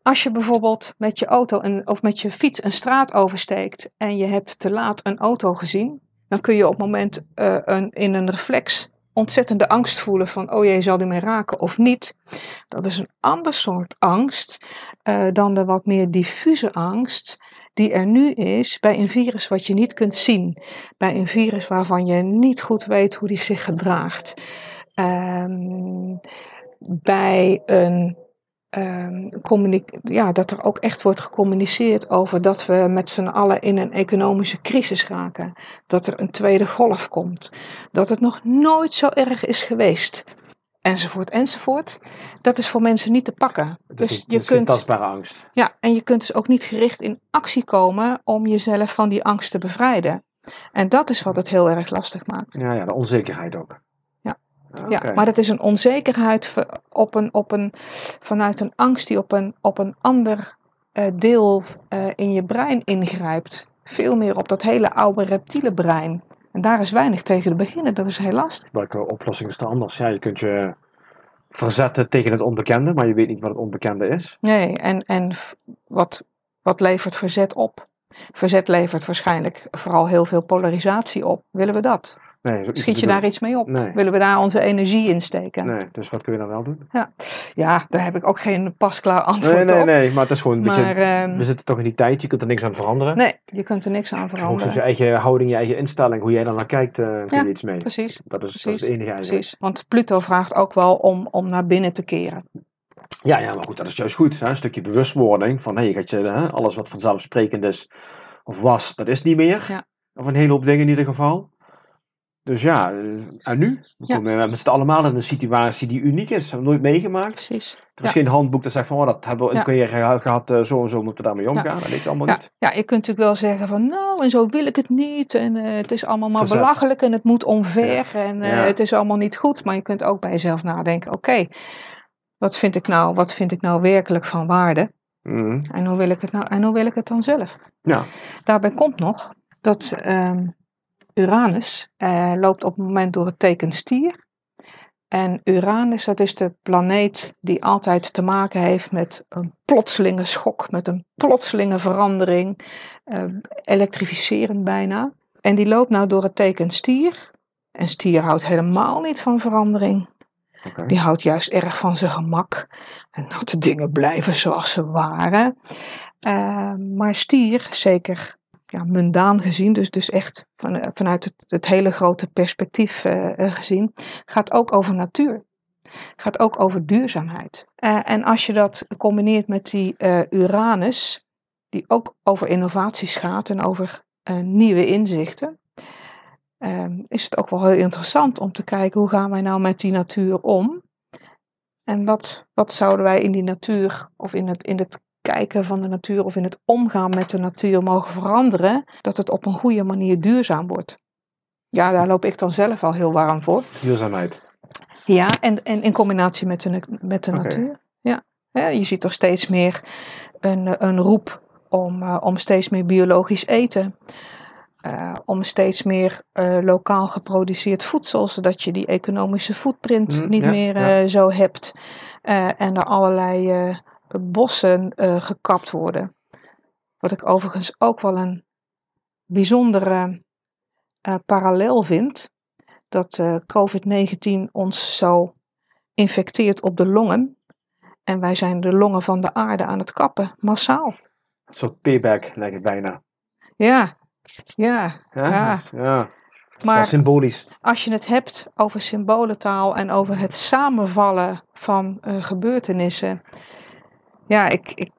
Als je bijvoorbeeld met je auto een, of met je fiets een straat oversteekt en je hebt te laat een auto gezien, dan kun je op het moment eh, een, in een reflex ontzettende angst voelen van, oh jee, zal die mij raken of niet. Dat is een ander soort angst eh, dan de wat meer diffuse angst die er nu is bij een virus wat je niet kunt zien. Bij een virus waarvan je niet goed weet hoe die zich gedraagt. Ehm, bij een ehm, ja, dat er ook echt wordt gecommuniceerd over dat we met z'n allen in een economische crisis raken. Dat er een tweede golf komt. Dat het nog nooit zo erg is geweest. Enzovoort, enzovoort. Dat is voor mensen niet te pakken. Dus je kunt, tastbare angst. ja, en je kunt dus ook niet gericht in actie komen om jezelf van die angst te bevrijden. En dat is wat het heel erg lastig maakt. Ja, ja, de onzekerheid ook. Ja. Maar dat is een onzekerheid op een, op een, vanuit een angst die op een, op een ander eh, deel eh, in je brein ingrijpt. Veel meer op dat hele oude reptiele brein. En daar is weinig tegen te beginnen, dat is heel lastig. Welke oplossing is er anders? Ja, je kunt je verzetten tegen het onbekende, maar je weet niet wat het onbekende is. Nee, en, en wat, wat levert verzet op? Verzet levert waarschijnlijk vooral heel veel polarisatie op. Willen we dat? Nee, Schiet je daar iets mee op? Nee. Willen we daar onze energie in steken? Nee, dus wat kun je dan wel doen? Ja, daar heb ik ook geen pasklaar antwoord Nee, nee, op. nee, maar het is gewoon een beetje... Maar ehm, We zitten toch in die tijd, je kunt er niks aan veranderen. nee, je kunt er niks aan veranderen. je eigen houding, je eigen instelling, hoe jij dan naar kijkt, eh, kun Ja, je iets mee. Precies, Dat is, dat is precies, het enige eigenlijk. precies. Want Pluto vraagt ook wel om, om naar binnen te keren. Ja, ja, maar goed, dat is juist goed. Hè? Een stukje bewustwording van, hé, je gaat je, hè, alles wat vanzelfsprekend is of was, dat is niet meer. Ja. Of een hele hoop dingen in ieder geval. Dus ja, eh, en nu? We Ja. komen met z'n allemaal in een situatie die uniek is. Hebben we nooit meegemaakt. Precies. Er is Ja. geen handboek dat zegt van, oh, dat hebben we een keer geha- gehad, eh, zo en zo moeten we daarmee omgaan. Dat weet je allemaal Ja, niet. ja, je kunt natuurlijk wel zeggen van nou en zo wil ik het niet en eh, het is allemaal maar Verzet. belachelijk en het moet omver en eh, het is allemaal niet goed. Maar je kunt ook bij jezelf nadenken, oké, wat vind ik nou, wat vind ik nou werkelijk van waarde Mhm. en hoe wil ik het nou en hoe wil ik het dan zelf? Ja, Daarbij komt nog dat ehm, Uranus eh, loopt op het moment door het teken stier. En Uranus, dat is de planeet die altijd te maken heeft met een plotselinge schok, met een plotselinge verandering, eh, elektrificerend bijna. En die loopt nou door het teken stier. En stier houdt helemaal niet van verandering. Die houdt juist erg van zijn gemak. En dat de dingen blijven zoals ze waren. Eh, maar stier, zeker ja, mundaan gezien, dus, dus echt van, eh, vanuit het, het hele grote perspectief eh, eh, gezien, gaat ook over natuur. Gaat ook over duurzaamheid. En als je dat combineert met die Uranus, die ook over innovaties gaat en over nieuwe inzichten, ehm, is het ook wel heel interessant om te kijken hoe gaan wij nou met die natuur om. En wat, wat zouden wij in die natuur of in het, in het kijken van de natuur of in het omgaan met de natuur mogen veranderen, dat het op een goede manier duurzaam wordt. Ja, daar loop ik dan zelf al heel warm voor. Duurzaamheid. Ja, en, en in combinatie met de, met de natuur. Ja. Ja, je ziet toch steeds meer een, een roep om, eh, om steeds meer biologisch eten. Eh, om steeds meer eh, lokaal geproduceerd voedsel, zodat je die economische footprint Mm, niet ja, meer ja. zo hebt. En er allerlei bossen eh, gekapt worden. Wat ik overigens ook wel een bijzondere eh, parallel vind. Dat eh, COVID-19 ons zo infecteert op de longen. En wij zijn de longen van de aarde aan het kappen, massaal. Een soort payback, lijkt het bijna. Ja, ja. Ja, Ja. Maar symbolisch. als je het hebt over symbolentaal en over het samenvallen van gebeurtenissen. Ja, ik, ik,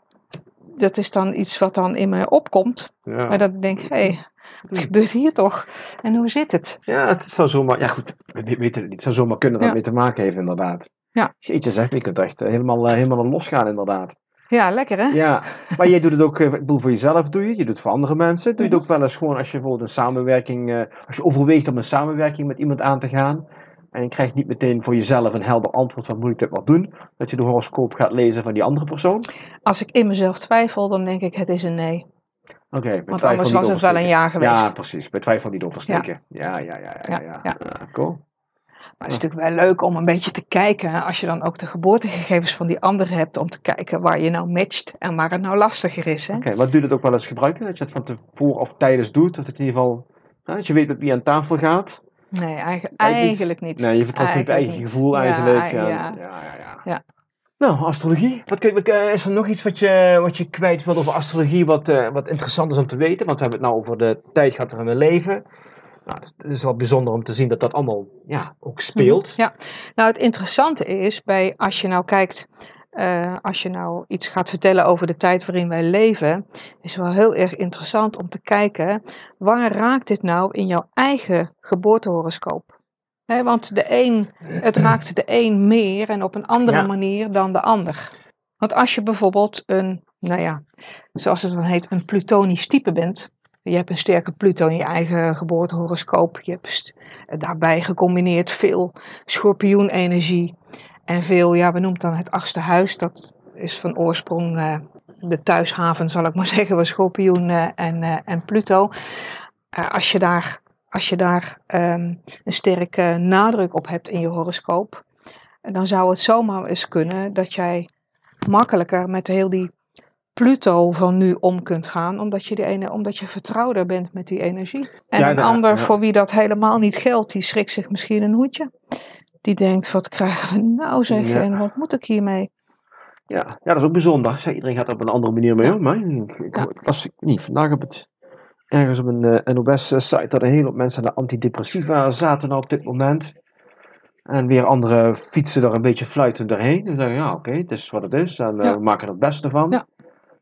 dat is dan iets wat dan in mij opkomt. Ja. Maar dat ik denk, hé, hey, wat gebeurt hier toch? En hoe zit het? Ja, het zou zomaar. Ja, goed. We weten het niet. Zou zomaar kunnen dat Ja. mee te maken heeft, inderdaad. Ja. Jeetje, zeg, je kunt echt eh, helemaal, eh, helemaal aan losgaan, inderdaad. Ja, lekker hè? Ja, maar jij doet het ook, eh, ik bedoel, voor jezelf doe je het, je doet het voor andere mensen. Doe je het ook wel eens gewoon als je bijvoorbeeld een samenwerking, als je overweegt om een samenwerking met iemand aan te gaan. En je krijgt niet meteen voor jezelf een helder antwoord van moet ik dit wel doen. Dat je de horoscoop gaat lezen van die andere persoon. Als ik in mezelf twijfel, dan denk ik het is een nee. Oké, bij Want anders was het wel een ja geweest. Ja, precies. Bij twijfel niet oversteken. Ja, ja, ja, ja. ja, Ja, ja. cool. Maar het is natuurlijk wel leuk om een beetje te kijken, als je dan ook de geboortegegevens van die anderen hebt, om te kijken waar je nou matcht en waar het nou lastiger is. Oké, wat doe je het ook wel eens gebruiken? Dat je het van tevoren of tijdens doet? Dat het in ieder geval, dat je weet met wie aan tafel gaat? Nee, eigen- Eigenlijk niet. eigenlijk niet. Nee, je vertrouwt op je eigen niet. gevoel eigenlijk. ei- en- ja. ja, ja, ja. Ja. Nou, astrologie. Wat, kun je- eh, is er nog iets wat je, wat je kwijt wilt over astrologie wat, eh, wat interessant is om te weten? Want we hebben het nou over de tijd gehad van mijn leven. Nou, het is- het is wel bijzonder om te zien dat dat allemaal ja, ook speelt. Ja, nou het interessante is bij als je nou kijkt, eh, als je nou iets gaat vertellen over de tijd waarin wij leven, is het wel heel erg interessant om te kijken waar raakt dit nou in jouw eigen geboortehoroscoop? Want de een, het raakt de een meer en op een andere Ja. manier dan de ander. Want als je bijvoorbeeld een, nou ja, zoals het dan heet, een plutonisch type bent. Je hebt een sterke Pluto in je eigen geboortehoroscoop. Je hebt daarbij gecombineerd veel schorpioenenergie en veel, ja, we noemen het dan het achtste huis. Dat is van oorsprong eh, de thuishaven, zal ik maar zeggen, van schorpioen eh, en, eh, en Pluto. Als je daar, als je daar ehm, een sterke nadruk op hebt in je horoscoop, dan zou het zomaar eens kunnen dat jij makkelijker met heel die Pluto van nu om kunt gaan, omdat je, die ene, omdat je vertrouwder bent met die energie. En Ja, een ja, ander ja. voor wie dat helemaal niet geldt, die schrikt zich misschien een hoedje. Die denkt, wat krijgen we nou zeg, Ja. en wat moet ik hiermee? Ja, ja, dat is ook bijzonder. Zeg, iedereen gaat er op een andere manier mee om. Maar ik, ik, Ja. niet vandaag op het, ergens op een eh, NOS-site dat een hele hoop mensen aan de antidepressiva zaten nou op dit moment. En weer andere fietsen er een beetje fluitend doorheen. En zeggen, ja, oké, het is wat het is. En eh, we maken er het beste van. Ja.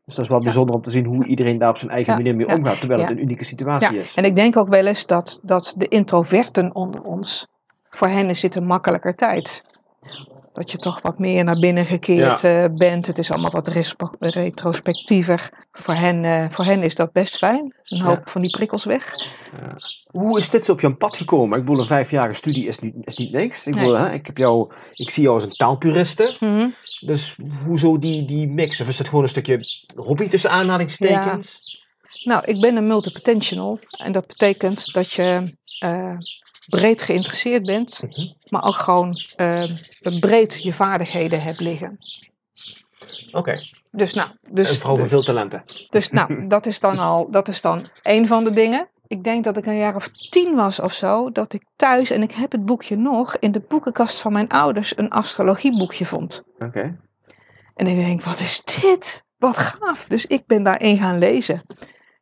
Dus dat is wel bijzonder om te zien hoe iedereen daar op zijn eigen manier mee omgaat. Terwijl het een unieke situatie Ja, is. en ik denk ook wel eens dat, dat de introverten onder ons, voor hen is dit een makkelijker tijd. Dat je toch wat meer naar binnen gekeerd eh, bent. Het is allemaal wat retrospectiever. Voor hen, eh, voor hen is dat best fijn. Een hoop van die prikkels weg. Hoe is dit zo op jouw pad gekomen? Ik bedoel, een vijfjarige studie is niet, is niet niks. Ik, Nee. bedoel, hè, ik, heb jou, ik zie jou als een taalpuriste. Mhm. Dus hoezo die, die mix? Of is het gewoon een stukje hobby tussen aanhalingstekens? Nou, ik ben een multipotential. En dat betekent dat je eh, breed geïnteresseerd bent. Mhm. Maar ook gewoon eh, breed je vaardigheden hebt liggen. Oké, Dus nou, een dus, vrouw van veel talenten. Dus nou, dat is dan al, dat is dan één van de dingen. Ik denk dat ik een jaar of tien was of zo, dat ik thuis, en ik heb het boekje nog, in de boekenkast van mijn ouders een astrologieboekje vond. Oké. En ik denk, wat is dit? Wat gaaf. Dus ik ben daarin gaan lezen.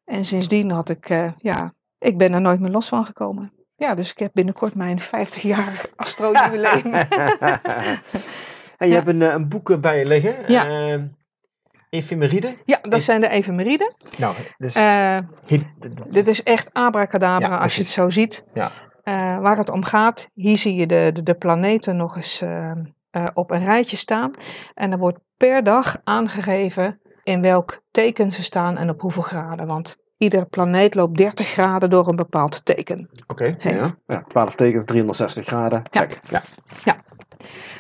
En sindsdien had ik, eh, ja, ik ben er nooit meer los van gekomen. Ja, dus ik heb binnenkort mijn 50-jarig astrojubileum. en je hebt een, eh, een boek bij je liggen. Ja. eh, Ephemeride. ja, dat zijn de evemeriden. Nou, dus... Eh, dit is echt abracadabra Ja, als je het zo ziet. Ja. Eh, waar het om gaat, hier zie je de, de, de planeten nog eens op een rijtje staan. En er wordt per dag aangegeven in welk teken ze staan en op hoeveel graden. Want iedere planeet loopt 30 graden door een bepaald teken. Oké, ja. ja. 12 tekens, 360 graden. Ja. Check. Ja.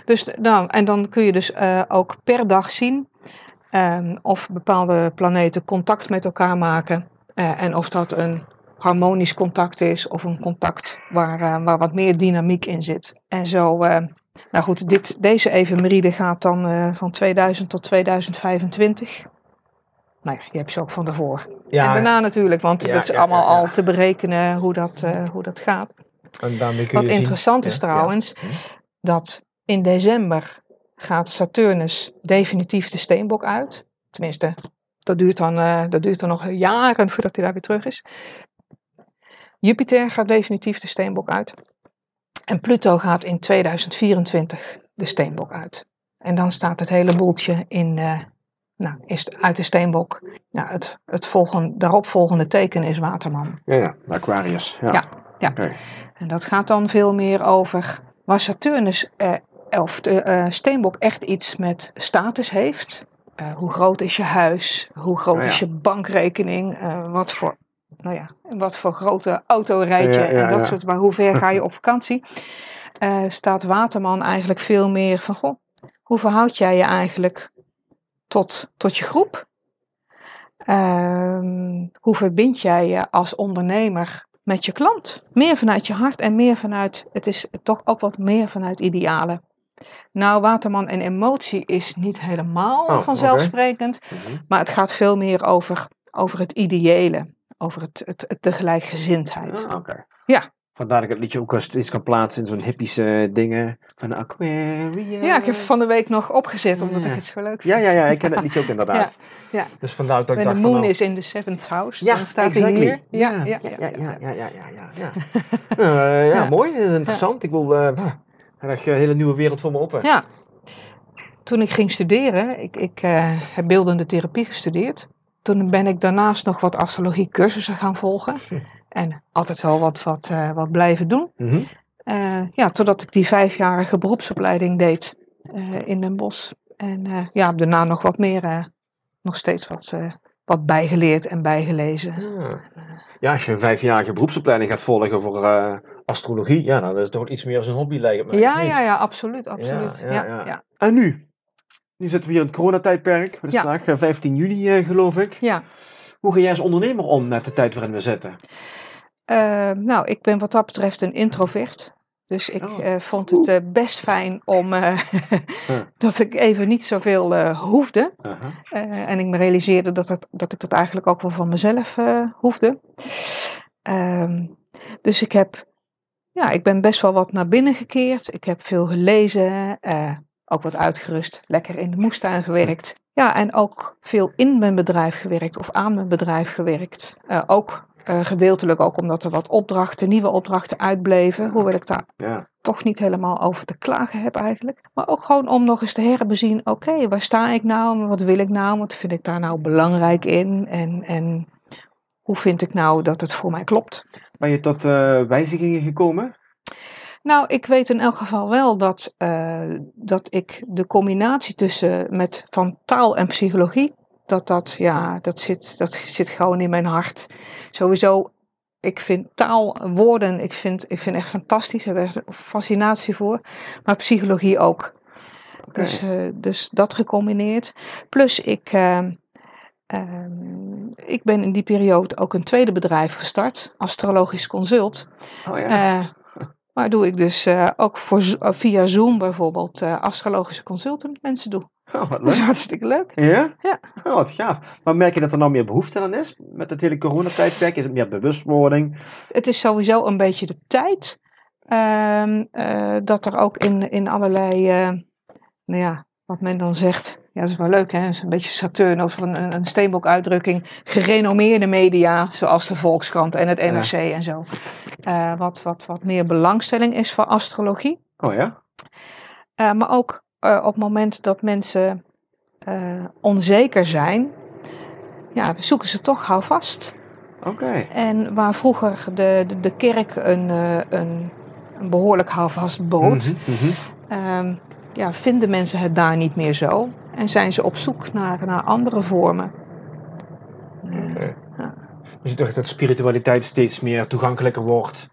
Dus d- nou, en dan kun je dus eh, ook per dag zien ehm, of bepaalde planeten contact met elkaar maken. eh, en of dat een harmonisch contact is of een contact waar, eh, waar wat meer dynamiek in zit. En zo, eh, nou goed, dit, deze evemeride gaat dan eh, van 2000 tot 2025. Nou ja, je hebt ze ook van daarvoor. Ja, en daarna natuurlijk, want Ja, dat is allemaal al te berekenen hoe dat, eh, hoe dat gaat. en Wat je zien- interessant is trouwens, Hm. dat in december gaat Saturnus definitief de steenbok uit. Tenminste, dat duurt dan, eh, dat duurt dan nog jaren voordat hij daar weer terug is. Jupiter gaat definitief de steenbok uit. En Pluto gaat in 2024 de steenbok uit. En dan staat het hele boeltje in, eh, nou, is uit de steenbok. Nou, het, het volgende, daaropvolgende teken is Waterman. Ja, ja. Aquarius. Ja. Ja. En dat gaat dan veel meer over waar Saturnus eh, of de eh, steenbok echt iets met status heeft. Eh, hoe groot is je huis? Hoe groot Ah, ja. is je bankrekening? Eh, wat voor, nou ja, wat voor grote auto rijd je? Ja, ja, en dat soort, maar hoe ver ga je op vakantie? Staat Waterman eigenlijk veel meer van, goh, hoe verhoud jij je eigenlijk tot, tot je groep? Ehm, hoe verbind jij je als ondernemer met je klant? Meer vanuit je hart en meer vanuit, het is toch ook wat meer vanuit idealen. Nou, Waterman en emotie is niet helemaal Oh, vanzelfsprekend, Mhm. maar het gaat veel meer over, over het ideële, over het, het, het tegelijkgezindheid. Oké. Ja. Vandaar dat ik het liedje ook eens iets kan plaatsen in zo'n hippische dingen. Van de Aquarius. Ja, ik heb het van de week nog opgezet, omdat Ja. ik het zo leuk Ja, vind. ja, ja, ik ken het liedje ook inderdaad. ja. Dus vandaar dat ik When dacht the van moon nou- is in the seventh house, Ja, dan staat exactly. hij hier. Ja, ja, ja, ja, ja. ja, ja, ja, ja, ja. Eh, ja, Ja. mooi, eh, interessant. Ik wil, eh, pff, er ligt een hele nieuwe wereld voor me open. Ja. Toen ik ging studeren, ik, ik eh, heb beeldende therapie gestudeerd. Toen ben ik daarnaast nog wat astrologie cursussen gaan volgen. En altijd wel wat, wat, eh, wat blijven doen. Mhm. Eh, ja, totdat ik die vijfjarige beroepsopleiding deed eh, in Den Bosch. En ja, daarna nog wat meer, nog steeds wat, wat bijgeleerd en bijgelezen. Ja. ja, als je een vijfjarige beroepsopleiding gaat volgen voor astrologie, ja, dan is het toch iets meer als een hobby lijkt. Ja, ja, ja, absoluut, absoluut. ja, Ja. En nu? Nu zitten we hier in het coronatijdperk. Het is vandaag eh, 15 juli, eh, geloof ik. ja. Hoe ga jij als ondernemer om met de tijd waarin we zitten? Eh, nou, ik ben wat dat betreft een introvert. Dus ik Oh. eh, vond het eh, best fijn om eh, dat ik even niet zoveel hoefde. Eh, en ik me realiseerde dat, het, dat ik dat eigenlijk ook wel van mezelf hoefde. Ehm, dus ik heb, ja, ik ben best wel wat naar binnen gekeerd. Ik heb veel gelezen, ook wat uitgerust, lekker in de moestuin gewerkt. Ja, en ook veel in mijn bedrijf gewerkt of aan mijn bedrijf gewerkt. Ook eh, gedeeltelijk ook omdat er wat opdrachten, nieuwe opdrachten uitbleven. Hoewel ik daar Ja. toch niet helemaal over te klagen heb eigenlijk. Maar ook gewoon om nog eens te herbezien, oké, waar sta ik nou? Wat wil ik nou? Wat vind ik daar nou belangrijk in? En, en hoe vind ik nou dat het voor mij klopt? Ben je tot eh, wijzigingen gekomen? Nou, ik weet in elk geval wel dat, eh, dat ik de combinatie tussen met, van taal en psychologie, dat dat, ja, dat zit, dat zit gewoon in mijn hart. Sowieso, ik vind taal, woorden, ik vind, ik vind echt fantastisch, ik heb er echt fascinatie voor. Maar psychologie ook. Dus, eh, dus dat gecombineerd. Plus ik, ehm, ehm, ik ben in die periode ook een tweede bedrijf gestart, Astrologisch Consult. Oh ja. Eh, maar doe ik dus eh, ook voor, eh, via Zoom bijvoorbeeld eh, astrologische consulten met mensen doe. Oh, wat Dat is leuk. hartstikke leuk. Ja? Ja. Oh, wat gaaf. Maar merk je dat er nou meer behoefte aan is? Met het hele coronatijdperk? Is het meer bewustwording? Het is sowieso een beetje de tijd ehm, eh, dat er ook in, in allerlei, eh, nou ja, wat men dan zegt, ja dat is wel leuk hè, dat is een beetje Saturn of een, een, een steenbokuitdrukking, gerenommeerde media zoals de Volkskrant en het Ja. NRC en zo. Eh, wat, wat, wat meer belangstelling is voor astrologie. Oh ja? Maar ook eh, op het moment dat mensen eh, onzeker zijn, ja, zoeken ze toch houvast. Oké. En waar vroeger de, de, de kerk een, eh, een, een behoorlijk houvast bood, Mhm, mhm. ehm, ja, vinden mensen het daar niet meer zo. En zijn ze op zoek naar, naar andere vormen. Oké. ja. Je ziet toch dat spiritualiteit steeds meer toegankelijker wordt.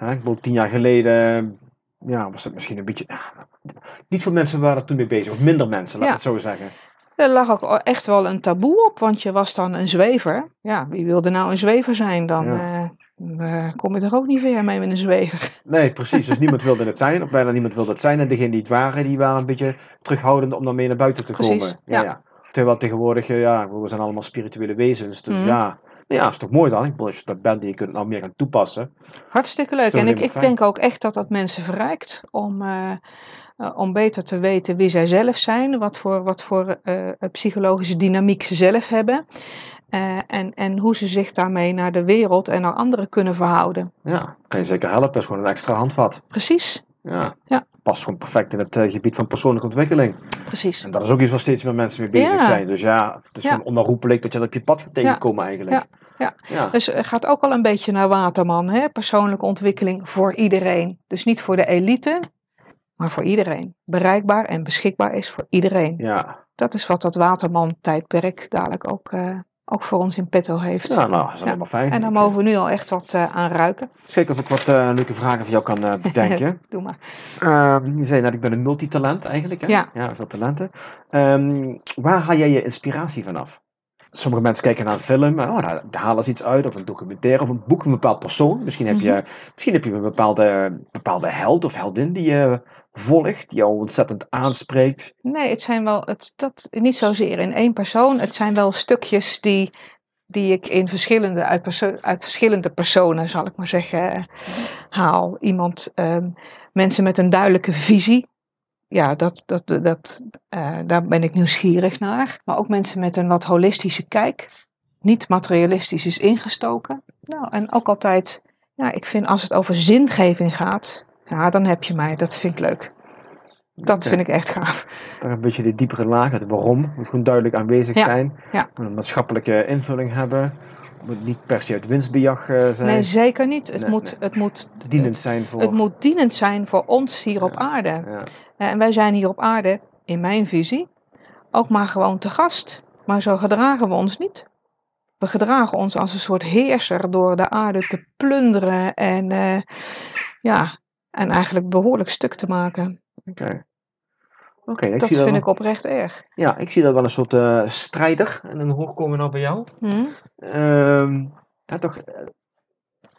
Ik bedoel, tien jaar geleden ja, was het misschien een beetje... ja, niet veel mensen waren er toen mee bezig, of minder mensen, laat ik Ja. het zo zeggen. Er lag ook echt wel een taboe op, want je was dan een zwever. Ja, wie wilde nou een zwever zijn? Dan Ja. eh, dan, eh, kom je er ook niet ver mee met een zwever. Nee, precies. Dus niemand wilde het zijn, of bijna niemand wilde het zijn. En degenen die het waren, die waren een beetje terughoudend om daarmee naar buiten te Precies, komen. ja. Terwijl tegenwoordig, ja, we zijn allemaal spirituele wezens. Dus Mhm. ja, nou ja, is toch mooi dan. Ik bedoel, als je dat bent en je kunt het nou meer gaan toepassen. Hartstikke leuk. En ik, ik fijn. denk ook echt dat dat mensen verrijkt om, eh, om beter te weten wie zij zelf zijn, wat voor, wat voor eh, psychologische dynamiek ze zelf hebben. eh, en, en hoe ze zich daarmee naar de wereld en naar anderen kunnen verhouden. Ja, kan je zeker helpen. Dat is gewoon een extra handvat. Precies, Ja. Ja. Past gewoon perfect in het eh, gebied van persoonlijke ontwikkeling. precies. En dat is ook iets waar steeds meer mensen mee bezig Ja. zijn. Dus ja, het is Ja. gewoon onherroepelijk dat je dat op je pad gaat tegenkomen eigenlijk. Ja. ja. Dus het gaat ook al een beetje naar Waterman, hè? persoonlijke ontwikkeling voor iedereen. Dus niet voor de elite, maar voor iedereen. Bereikbaar en beschikbaar is voor iedereen. Ja. Dat is wat dat Waterman-tijdperk dadelijk ook, eh, ook voor ons in petto heeft. Ja, nou, dat is Ja. helemaal fijn. En daar mogen we nu al echt wat eh, aan ruiken. Zeker of ik wat eh, leuke vragen voor jou kan eh, bedenken. Doe maar. Ehm, je zei net, ik ben een multitalent eigenlijk. Hè? Ja. ja, veel talenten. Ehm, waar haal jij je inspiratie vanaf? Sommige mensen kijken naar een film, en, oh, daar, daar halen ze iets uit, of een documentaire, of een boek van een bepaald persoon. Misschien heb je, Mhm. misschien heb je een bepaalde, bepaalde held of heldin die je volgt, die jou ontzettend aanspreekt. Nee, het zijn wel, het, dat, niet zozeer in één persoon. Het zijn wel stukjes die, die ik in verschillende, uit, uit verschillende personen, zal ik maar zeggen, eh, haal. Iemand, ehm, mensen met een duidelijke visie. Ja, dat, dat, dat, eh, daar ben ik nieuwsgierig naar. Maar ook mensen met een wat holistische kijk. Niet materialistisch is ingestoken. Nou, en ook altijd, ja, ik vind als het over zingeving gaat, ja, dan heb je mij. Dat vind ik leuk. Dat vind ik echt gaaf. Daar een beetje de diepere laag, het waarom, moet gewoon duidelijk aanwezig Ja, zijn. ja. Moet een maatschappelijke invulling hebben. Moet niet per se uit winstbejag eh, zijn. Nee, zeker niet. Het, Nee, moet, nee. het, moet, dienend zijn voor. het moet dienend zijn voor ons hier op aarde. ja. Eh, En wij zijn hier op aarde, in mijn visie, ook maar gewoon te gast. Maar zo gedragen we ons niet. We gedragen ons als een soort heerser door de aarde te plunderen en, eh, ja, en eigenlijk behoorlijk stuk te maken. Oké. Oké, dat vind wel- ik oprecht erg. Ja, ik zie dat wel een soort eh, strijder. En dan hoorkomen nou bij jou. Hm? Ehm, ja, toch eh,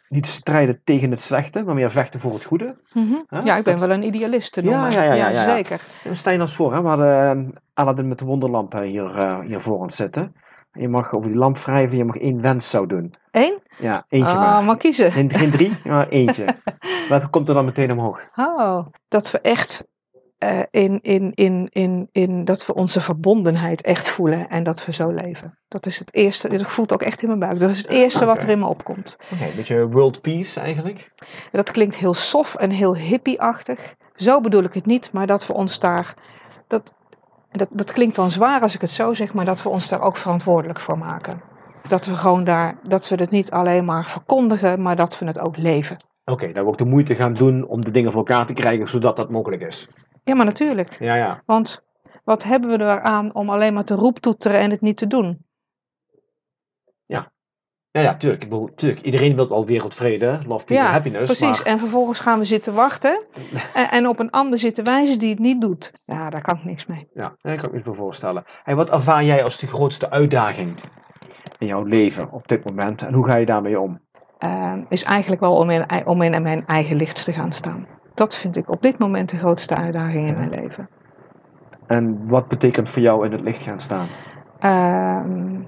niet strijden tegen het slechte, maar meer vechten voor het goede. Huh? Ja, ik ben Dat- wel een idealist te Ja, noemen. ja, ja, ja, ja. zeker. Nou eens voor, hè, we hadden eh, Aladdin met de wonderlamp eh, hier, hier voor ons zitten. En je mag over die lamp wrijven, je mag één wens zou doen. Eén? Ja, eentje Ah, maar. maar kiezen. Geen, geen drie, maar eentje. Welke komt er dan meteen omhoog? Oh, dat we echt eh, in, in, in, in, in dat we onze verbondenheid echt voelen en dat we zo leven. Dat is het eerste. Ik voel het ook echt in mijn buik. Dat is het eerste wat er in me opkomt. Oké, een beetje world peace eigenlijk. Dat klinkt heel soft en heel hippie-achtig. Zo bedoel ik het niet, maar dat we ons daar. Dat, dat, dat klinkt dan zwaar als ik het zo zeg, maar dat we ons daar ook verantwoordelijk voor maken. Dat we gewoon daar, dat we het niet alleen maar verkondigen, maar dat we het ook leven. Oké, dat we ook de moeite gaan doen om de dingen voor elkaar te krijgen, zodat dat mogelijk is. Ja, maar natuurlijk. Ja, ja. Want wat hebben we eraan om alleen maar te roeptoeteren en het niet te doen? Ja, ja, tuurlijk. Ik bedoel, tuurlijk. Iedereen wil wel wereldvrede, love, peace Ja, en happiness. Precies, Maar, en vervolgens gaan we zitten wachten en, en op een ander zitten wijzen die het niet doet. Ja, daar kan ik niks mee. ja, daar kan ik me voorstellen. Hey, wat ervaar jij als de grootste uitdaging in jouw leven op dit moment? En hoe ga je daarmee om? Ehm, is eigenlijk wel om in, om in mijn eigen licht te gaan staan. Dat vind ik op dit moment de grootste uitdaging in mijn leven. En wat betekent voor jou in het licht gaan staan? Ehm,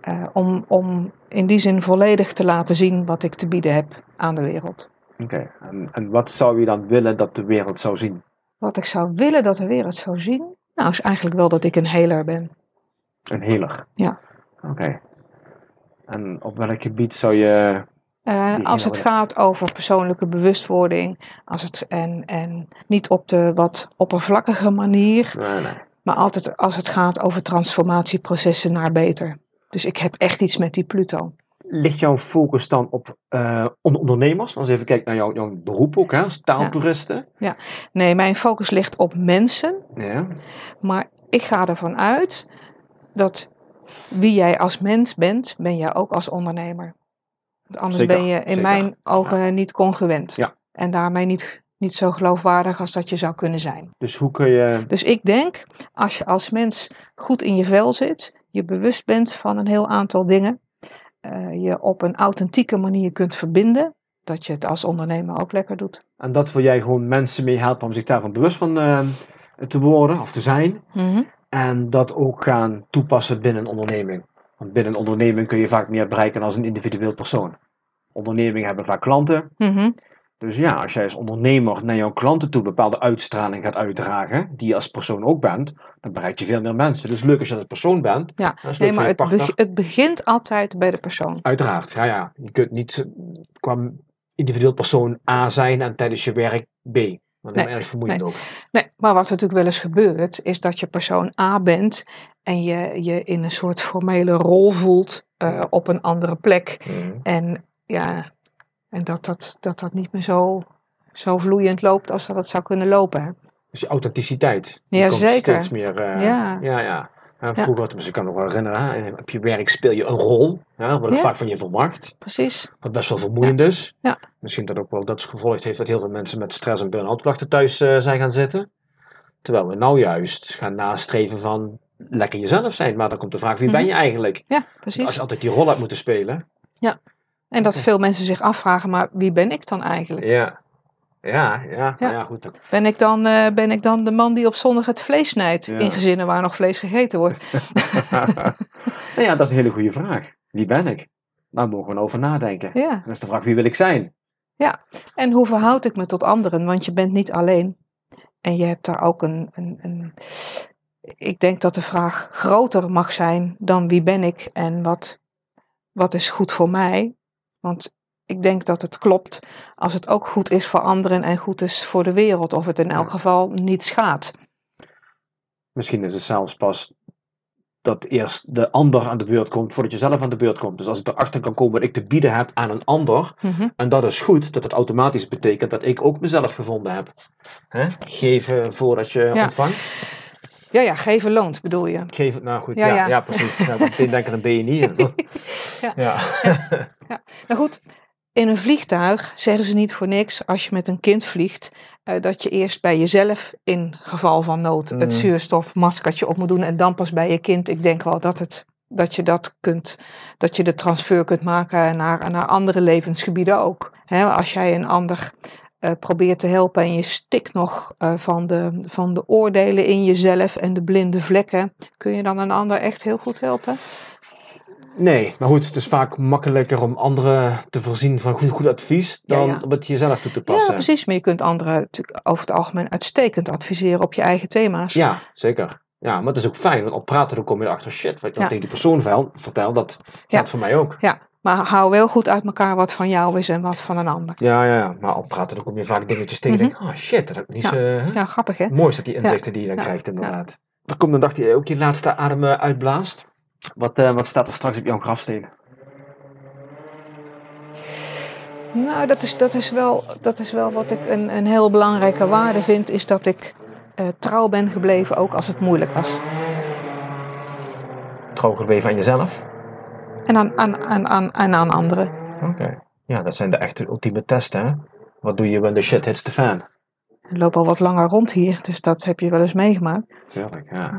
eh, om, om in die zin volledig te laten zien wat ik te bieden heb aan de wereld. Oké, en, en wat zou je dan willen dat de wereld zou zien? Wat ik zou willen dat de wereld zou zien. Nou, is eigenlijk wel dat ik een heler ben. Een healer? Ja. Oké. En op welk gebied zou je... Uh, Die als het gaat over persoonlijke bewustwording als het, en, en niet op de wat oppervlakkige manier, Nee, nee. maar altijd als het gaat over transformatieprocessen naar beter. Dus ik heb echt iets met die Pluto. Ligt jouw focus dan op on- ondernemers? Als je even kijkt naar jouw, jouw beroep ook, hè? als taaltoeristen. Nee, mijn focus ligt op mensen, Ja. maar ik ga ervan uit dat wie jij als mens bent, ben jij ook als ondernemer. Want Anders Zeker, ben je in zeker. mijn ogen niet congruent. Ja. En daarmee niet, niet zo geloofwaardig als dat je zou kunnen zijn. Dus hoe kun je... Dus ik denk, als je als mens goed in je vel zit, je bewust bent van een heel aantal dingen, eh, je op een authentieke manier kunt verbinden, dat je het als ondernemer ook lekker doet. En dat wil jij gewoon mensen mee helpen om zich daarvan bewust van eh, te worden of te zijn. Mhm. En dat ook gaan toepassen binnen een onderneming. Want binnen een onderneming kun je vaak meer bereiken als een individueel persoon. Ondernemingen hebben vaak klanten. Mhm. Dus ja, als jij als ondernemer naar jouw klanten toe bepaalde uitstraling gaat uitdragen, die je als persoon ook bent, dan bereik je veel meer mensen. Dus leuk als je als persoon bent. Ja, Dat nee, maar het, het begint altijd bij de persoon. Uiteraard, ja, ja. Je kunt niet eh, qua individueel persoon A zijn en tijdens je werk B. Dat is Nee, erg vermoeiend ook. Nee, maar wat natuurlijk wel eens gebeurt, is dat je persoon A bent en je je in een soort formele rol voelt eh, op een andere plek. En ja, en dat dat, dat, dat niet meer zo, zo vloeiend loopt als dat het zou kunnen lopen. Hè? Dus je authenticiteit. die Ja, komt zeker. Steeds meer. eh, Ja. ja, ja. En vroeger, dus ik kan me nog wel herinneren, hè, op je werk speel je een rol, hè, wat Ja. vaak van je verwacht, Precies. wat best wel vermoeiend is. Ja. Misschien dat ook wel dat gevolgd heeft dat heel veel mensen met stress en burn-out klachten thuis eh, zijn gaan zitten. Terwijl we nou juist gaan nastreven van lekker jezelf zijn. Maar dan komt de vraag, wie ben Mhm. je eigenlijk? Ja, Als precies. je altijd die rol hebt moeten spelen. En dat veel mensen zich afvragen, maar wie ben ik dan eigenlijk? Ja. Ja, ja, Ja. ja. ja goed. Ben ik dan, eh, ben ik dan de man die op zondag het vlees snijdt Ja. in gezinnen waar nog vlees gegeten wordt? nou ja, dat is een hele goede vraag. Wie ben ik? Daar mogen we over nadenken. Ja. En dat is de vraag, wie wil ik zijn? En hoe verhoud ik me tot anderen? Want je bent niet alleen. En je hebt daar ook een, een, een. Ik denk dat de vraag groter mag zijn dan wie ben ik en wat, wat is goed voor mij. Want ik denk dat het klopt als het ook goed is voor anderen en goed is voor de wereld. Of het in elk geval niet schaadt. Misschien is het zelfs pas dat eerst de ander aan de beurt komt voordat je zelf aan de beurt komt. Dus als ik erachter kan komen wat ik te bieden heb aan een ander, Mhm. en dat is goed, dat het automatisch betekent dat ik ook mezelf gevonden heb. Geven voordat je Ja. ontvangt. Ja, ja, geven loont bedoel je. Geven, nou goed, Ja, ja, ja. ja. precies. Ja, meteen denken aan BNI. Ja. ja. Nou goed, in een vliegtuig zeggen ze niet voor niks als je met een kind vliegt, eh, dat je eerst bij jezelf in geval van nood het zuurstofmaskertje op moet doen en dan pas bij je kind. Ik denk wel dat, het, dat je dat kunt, dat je de transfer kunt maken naar, naar andere levensgebieden ook. Als jij een ander eh, probeert te helpen en je stikt nog eh, van, de, van de oordelen in jezelf en de blinde vlekken, kun je dan een ander echt heel goed helpen? Nee, maar goed, het is vaak makkelijker om anderen te voorzien van goed, goed advies dan Ja, ja. om het jezelf toe te Ja, passen. precies. Maar je kunt anderen natuurlijk over het algemeen uitstekend adviseren op je eigen thema's. Ja, zeker. Ja, maar het is ook fijn, want op praten dan kom je erachter, shit, wat Ja. tegen die persoon vertel, vertel dat geldt Ja. voor mij ook. Ja, maar hou wel goed uit elkaar wat van jou is en wat van een ander. Ja, ja, ja, maar op praten dan kom je vaak dingetjes tegen en denk oh shit, dat heb ik niet Ja. zo... hè? Ja, grappig hè? Mooi is dat die inzichten die je dan krijgt, inderdaad. Er komt een dag die ook je laatste adem eh, uitblaast. Wat, eh, wat staat er straks op jouw grafsteen? Nou, dat is, dat is, wel, dat is wel wat ik een, een heel belangrijke waarde vind, is dat ik eh, trouw ben gebleven ook als het moeilijk was. Trouw gebleven aan jezelf? En aan, aan, aan, aan, en aan anderen. Oké. Ja, dat zijn de echte ultieme testen, hè? Wat doe je when the shit hits the fan? Ik loop al wat langer rond hier, dus dat heb je wel eens meegemaakt. Tuurlijk, ja. Eh,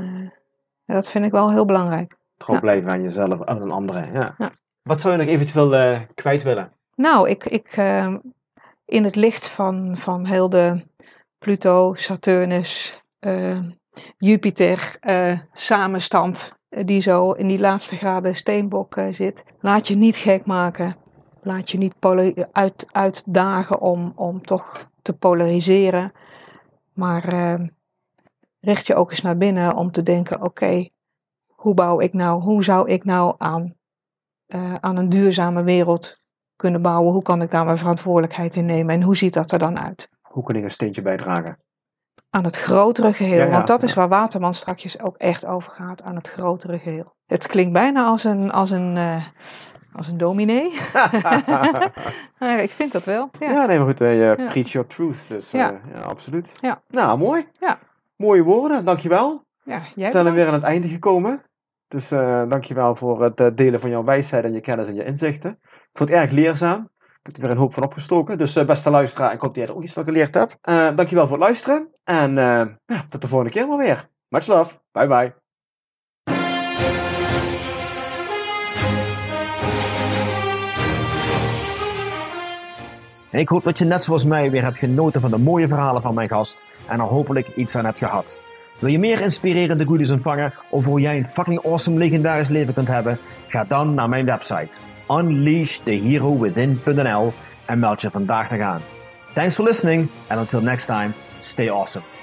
en dat vind ik wel heel belangrijk. Trouw Ja. blijven aan jezelf, aan een andere, ja. Ja. Wat zou je nog eventueel eh, kwijt willen? Nou, ik, ik, eh, in het licht van, van heel de Pluto, Saturnus, eh, Jupiter eh, samenstand, die zo in die laatste graden steenbok eh, zit. Laat je niet gek maken. Laat je niet uit, uitdagen om, om toch te polariseren. Maar eh, richt je ook eens naar binnen om te denken: oké, hoe bouw ik nou, hoe zou ik nou aan, uh, aan een duurzame wereld kunnen bouwen? Hoe kan ik daar mijn verantwoordelijkheid in nemen en hoe ziet dat er dan uit? Hoe kan ik een steentje bijdragen? Aan het grotere geheel, ja, ja, want dat is waar Waterman straks ook echt over gaat, aan het grotere geheel. Het klinkt bijna als een, als een, uh, als een dominee. ik vind dat wel. Ja, ja nee, maar goed, uh, preach your truth. Dus ja, ja absoluut. Ja. Nou, mooi. Ja. Mooie woorden, dankjewel. Ja, jij We zijn er weer aan het einde gekomen. Dus dankjewel voor het delen van jouw wijsheid en je kennis en je inzichten. Ik vond het erg leerzaam. Ik heb er weer een hoop van opgestoken. Dus uh, beste luisteraar, ik hoop dat je er ook iets van geleerd hebt. Uh, dankjewel voor het luisteren. En ja, tot de volgende keer maar weer. Much love. Bye bye. Ik hoop dat je net zoals mij weer hebt genoten van de mooie verhalen van mijn gast en er hopelijk iets aan hebt gehad. Wil je meer inspirerende goodies ontvangen of hoe jij een fucking awesome legendarisch leven kunt hebben? Ga dan naar mijn website unleashtheherowithin.nl en meld je vandaag nog aan. Thanks for listening and until next time, stay awesome.